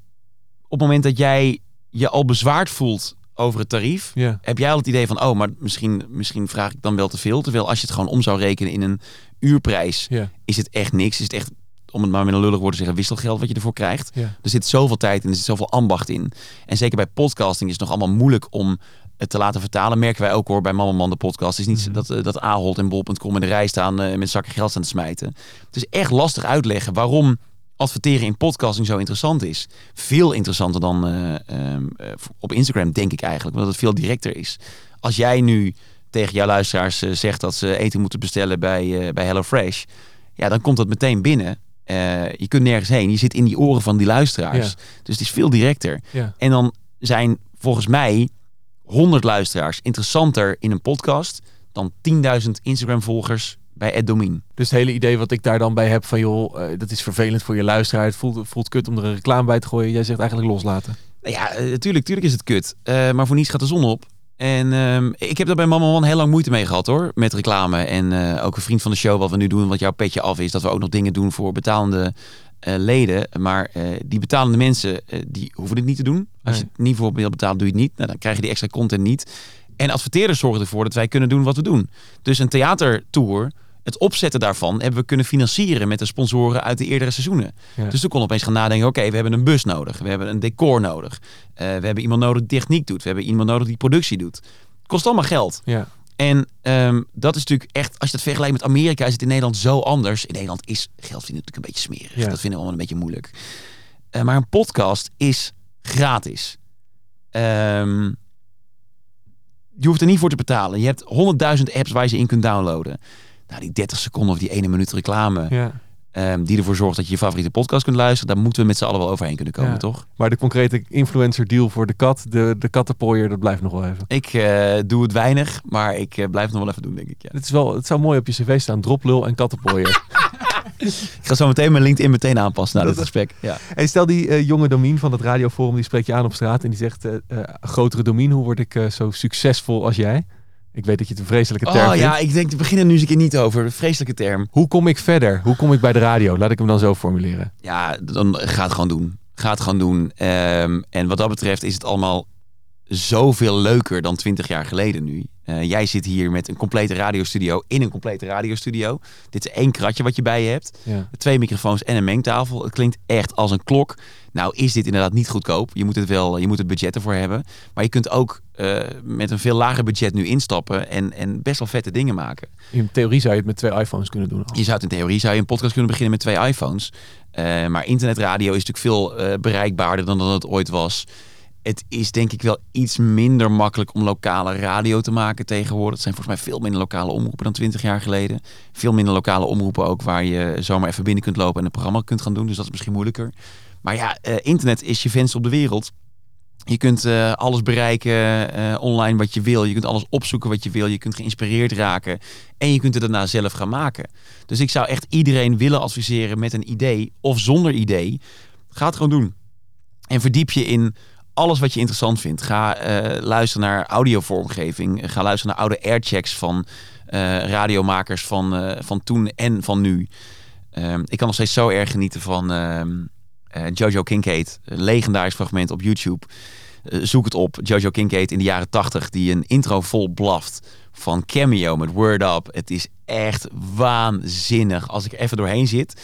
[SPEAKER 2] het moment dat jij je al bezwaard voelt over het tarief,
[SPEAKER 1] Ja.
[SPEAKER 2] heb jij al het idee van, oh, maar misschien, misschien vraag ik dan wel te veel. Terwijl als je het gewoon om zou rekenen in een uurprijs,
[SPEAKER 1] Ja.
[SPEAKER 2] is het echt niks. Is het echt, om het maar met een lullig woord te zeggen, wisselgeld wat je ervoor krijgt.
[SPEAKER 1] Ja.
[SPEAKER 2] Er zit zoveel tijd in, er zit zoveel ambacht in. En zeker bij podcasting is het nog allemaal moeilijk om het te laten vertalen. Merken wij ook hoor bij Mama Man de podcast. Het is niet
[SPEAKER 1] Mhm.
[SPEAKER 2] dat, eh, dat Ahold en Bol.com in de rij staan eh, met zakken geld aan te smijten. Het is echt lastig uitleggen waarom adverteren in podcasting zo interessant is. Veel interessanter dan eh, ehm, eh, op Instagram, denk ik eigenlijk. Omdat het veel directer is. Als jij nu tegen jouw luisteraars eh, zegt dat ze eten moeten bestellen bij, bij HelloFresh. Ja, dan komt dat meteen binnen. Je kunt nergens heen. Je zit in die oren van die luisteraars.
[SPEAKER 1] Ja.
[SPEAKER 2] Dus het is veel directer.
[SPEAKER 1] Ja.
[SPEAKER 2] En dan zijn volgens mij 100 luisteraars interessanter in een podcast dan 10.000 Instagram-volgers bij Ed Domin.
[SPEAKER 1] Dus het hele idee wat ik daar dan bij heb van joh, eh, dat is vervelend voor je luisteraar. Het voelt, voelt kut om er een reclame bij te gooien. Jij zegt eigenlijk loslaten.
[SPEAKER 2] Nou ja, eh, tuurlijk, is het kut. Eh, maar voor niets gaat de zon op. En ehm, ik heb daar bij Mama Man heel lang moeite mee gehad hoor. Met reclame. En ook een vriend van de show, wat we nu doen, wat jouw petje af is. Dat we ook nog dingen doen voor betalende leden. Maar die betalende mensen, die hoeven dit niet te doen. Als je het niet voor wil betalen, doe je het niet. Nou, dan krijg je die extra content niet. En adverteerders zorgen ervoor dat wij kunnen doen wat we doen. Dus een theatertour, het opzetten daarvan, hebben we kunnen financieren met de sponsoren uit de eerdere seizoenen.
[SPEAKER 1] Ja.
[SPEAKER 2] Dus toen kon opeens gaan nadenken, oké, we hebben een bus nodig. We hebben een decor nodig. Eh, we hebben iemand nodig die techniek doet. We hebben iemand nodig die productie doet. Het kost allemaal geld.
[SPEAKER 1] Ja.
[SPEAKER 2] En ehm, dat is natuurlijk echt, als je dat vergelijkt met Amerika, is het in Nederland zo anders. In Nederland is geld vinden natuurlijk een beetje smerig.
[SPEAKER 1] Ja.
[SPEAKER 2] Dat vinden we allemaal een beetje moeilijk. Eh, maar een podcast is gratis. Ehm, je hoeft er niet voor te betalen. Je hebt 100.000 apps waar je ze in kunt downloaden. Nou, die 30 seconden of die ene minuut reclame.
[SPEAKER 1] Ja.
[SPEAKER 2] ehm, die ervoor zorgt dat je je favoriete podcast kunt luisteren. Daar moeten we met z'n allen wel overheen kunnen komen,
[SPEAKER 1] Ja.
[SPEAKER 2] toch?
[SPEAKER 1] Maar de concrete influencer deal voor de kat, de, de kattenpooier, dat blijft nog wel even.
[SPEAKER 2] Ik eh, doe het weinig, maar ik eh, blijf het nog wel even doen, denk ik. Ja.
[SPEAKER 1] Het, is wel, het zou mooi op je cv staan, droplul en kattenpooier. *laughs* *laughs*
[SPEAKER 2] Ik ga zo meteen mijn LinkedIn meteen aanpassen na dit gesprek. Ja.
[SPEAKER 1] hey, stel die eh, jonge Domien van het radioforum, die spreekt je aan op straat en die zegt, grotere Domien, hoe word ik zo succesvol als jij? Ik weet dat je het een vreselijke term
[SPEAKER 2] Oh
[SPEAKER 1] vindt.
[SPEAKER 2] ja, ik denk, te beginnen nu eens een keer niet over. Vreselijke term.
[SPEAKER 1] Hoe kom ik verder? Hoe kom ik bij de radio? Laat ik hem dan zo formuleren.
[SPEAKER 2] Ja, dan ga het gewoon doen. Ga het gewoon doen. Ehm, en wat dat betreft is het allemaal zoveel leuker dan 20 jaar geleden nu. Eh, jij zit hier met een complete radiostudio in een complete radiostudio. Dit is één kratje wat je bij je hebt.
[SPEAKER 1] Ja.
[SPEAKER 2] Twee microfoons en een mengtafel. Het klinkt echt als een klok. Nou is dit inderdaad niet goedkoop. Je moet het wel, je moet het budget ervoor hebben. Maar je kunt ook eh, met een veel lager budget nu instappen en, en best wel vette dingen maken.
[SPEAKER 1] In theorie zou je het met twee iPhones kunnen doen. al.
[SPEAKER 2] Je zou het in theorie zou je een podcast kunnen beginnen met twee iPhones. Eh, maar internetradio is natuurlijk veel bereikbaarder dan dat het ooit was. Het is denk ik wel iets minder makkelijk om lokale radio te maken tegenwoordig. Het zijn volgens mij veel minder lokale omroepen dan 20 jaar geleden. Veel minder lokale omroepen ook waar je zomaar even binnen kunt lopen en een programma kunt gaan doen. Dus dat is misschien moeilijker. Maar ja, eh, internet is je venster op de wereld. Je kunt eh, alles bereiken eh, online wat je wil. Je kunt alles opzoeken wat je wil. Je kunt geïnspireerd raken. En je kunt het daarna zelf gaan maken. Dus ik zou echt iedereen willen adviseren met een idee of zonder idee. Ga het gewoon doen. En verdiep je in alles wat je interessant vindt. Ga eh, luisteren naar audiovormgeving. Ga luisteren naar oude airchecks van eh, radiomakers van, eh, van toen en van nu. Ehm, ik kan nog steeds zo erg genieten van ehm, eh, Jojo Kincaid. Legendarisch fragment op YouTube. Zoek het op. Jojo Kincaid in de jaren 80 die een intro vol blaft van Cameo met Word Up. Het is echt waanzinnig. Als ik even doorheen zit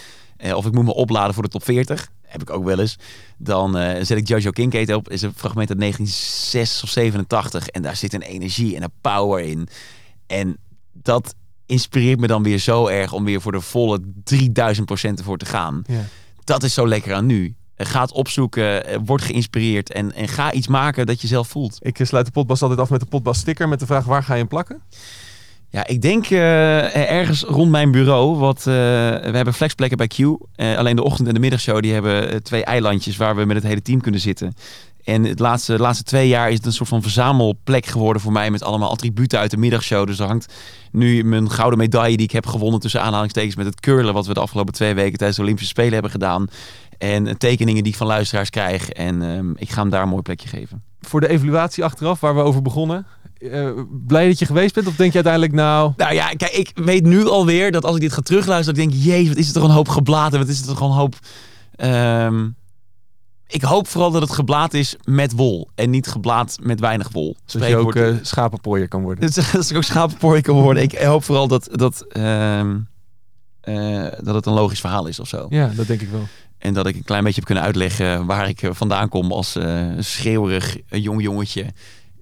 [SPEAKER 2] of ik moet me opladen voor de top 40, heb ik ook wel eens. Dan eh, zet ik Jojo Kincaid op. Is een fragment uit 1986 of 87 en daar zit een energie en een power in. En dat inspireert me dan weer zo erg om weer voor de volle 3000 procent ervoor te gaan.
[SPEAKER 1] Ja.
[SPEAKER 2] Dat is zo lekker aan nu. Ga het opzoeken, eh, word geïnspireerd en, en ga iets maken dat je zelf voelt.
[SPEAKER 1] Ik sluit de potbas altijd af met de potbas sticker met de vraag waar ga je hem plakken?
[SPEAKER 2] Ja, ik denk eh, ergens rond mijn bureau. Wat, eh, we hebben flexplekken bij Q. Eh, alleen de ochtend- en de middagshow die hebben twee eilandjes waar we met het hele team kunnen zitten. En het laatste, de laatste twee jaar is het een soort van verzamelplek geworden voor mij met allemaal attributen uit de middagshow. Dus er hangt nu mijn gouden medaille die ik heb gewonnen tussen aanhalingstekens met het curlen wat we de afgelopen twee weken tijdens de Olympische Spelen hebben gedaan. En tekeningen die ik van luisteraars krijg. En ehm, ik ga hem daar een mooi plekje geven.
[SPEAKER 1] Voor de evaluatie achteraf, waar we over begonnen. Eh, blij dat je geweest bent? Of denk je uiteindelijk nou...
[SPEAKER 2] Nou ja, kijk, ik weet nu alweer dat als ik dit ga terugluisteren, dat ik denk, jezus, wat is het toch een hoop geblaten, wat is het toch een hoop... ehm, ik hoop vooral dat het geblaat is met wol en niet geblaat met weinig wol.
[SPEAKER 1] Zodat je ook eh schapenpooier kan worden. *laughs*
[SPEAKER 2] Als ik ook schapenpooi kan worden. Ik hoop vooral dat, dat, ehm, eh, dat het een logisch verhaal is of zo.
[SPEAKER 1] Ja, dat denk ik wel.
[SPEAKER 2] En dat ik een klein beetje heb kunnen uitleggen waar ik vandaan kom als eh, schreeuwerig jong jongetje.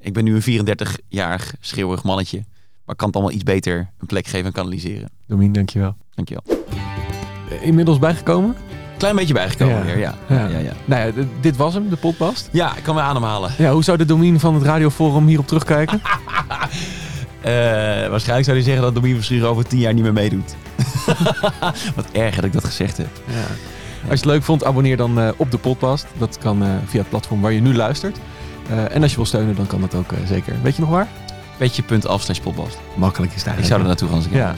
[SPEAKER 2] Ik ben nu een 34-jarig schreeuwerig mannetje. Maar ik kan het allemaal iets beter een plek geven en kanaliseren.
[SPEAKER 1] Domien, dankjewel.
[SPEAKER 2] Dankjewel.
[SPEAKER 1] Eh, Inmiddels bijgekomen?
[SPEAKER 2] Klein beetje bijgekomen
[SPEAKER 1] Ja.
[SPEAKER 2] weer, ja.
[SPEAKER 1] Ja.
[SPEAKER 2] Ja, ja.
[SPEAKER 1] Nou ja, dit was hem, de podcast.
[SPEAKER 2] Ja, ik kan weer ademhalen.
[SPEAKER 1] Ja, hoe zou de Domien van het radioforum hierop terugkijken? *laughs*
[SPEAKER 2] Eh, waarschijnlijk zou hij zeggen dat Domien Verschuren over tien jaar niet meer meedoet. *laughs* Wat erg dat ik dat gezegd heb.
[SPEAKER 1] Ja. Als je het leuk vond, abonneer dan eh, op de podcast. Dat kan eh, via het platform waar je nu luistert. Eh, en als je wil steunen, dan kan dat ook eh, zeker. Weet je nog waar?
[SPEAKER 2] Petje.af slash podcast.
[SPEAKER 1] Makkelijk is daar.
[SPEAKER 2] Ik zou er naartoe gaan als ik
[SPEAKER 1] Ja.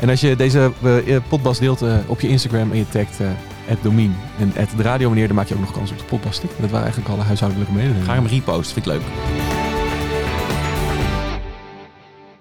[SPEAKER 1] En als je deze eh, podcast deelt op je Instagram en je tagt eh Domien en de radio meneer, dan maak je ook nog kans op de stick. Dat waren eigenlijk alle huishoudelijke mededelingen.
[SPEAKER 2] Ga hem reposten, vind ik leuk.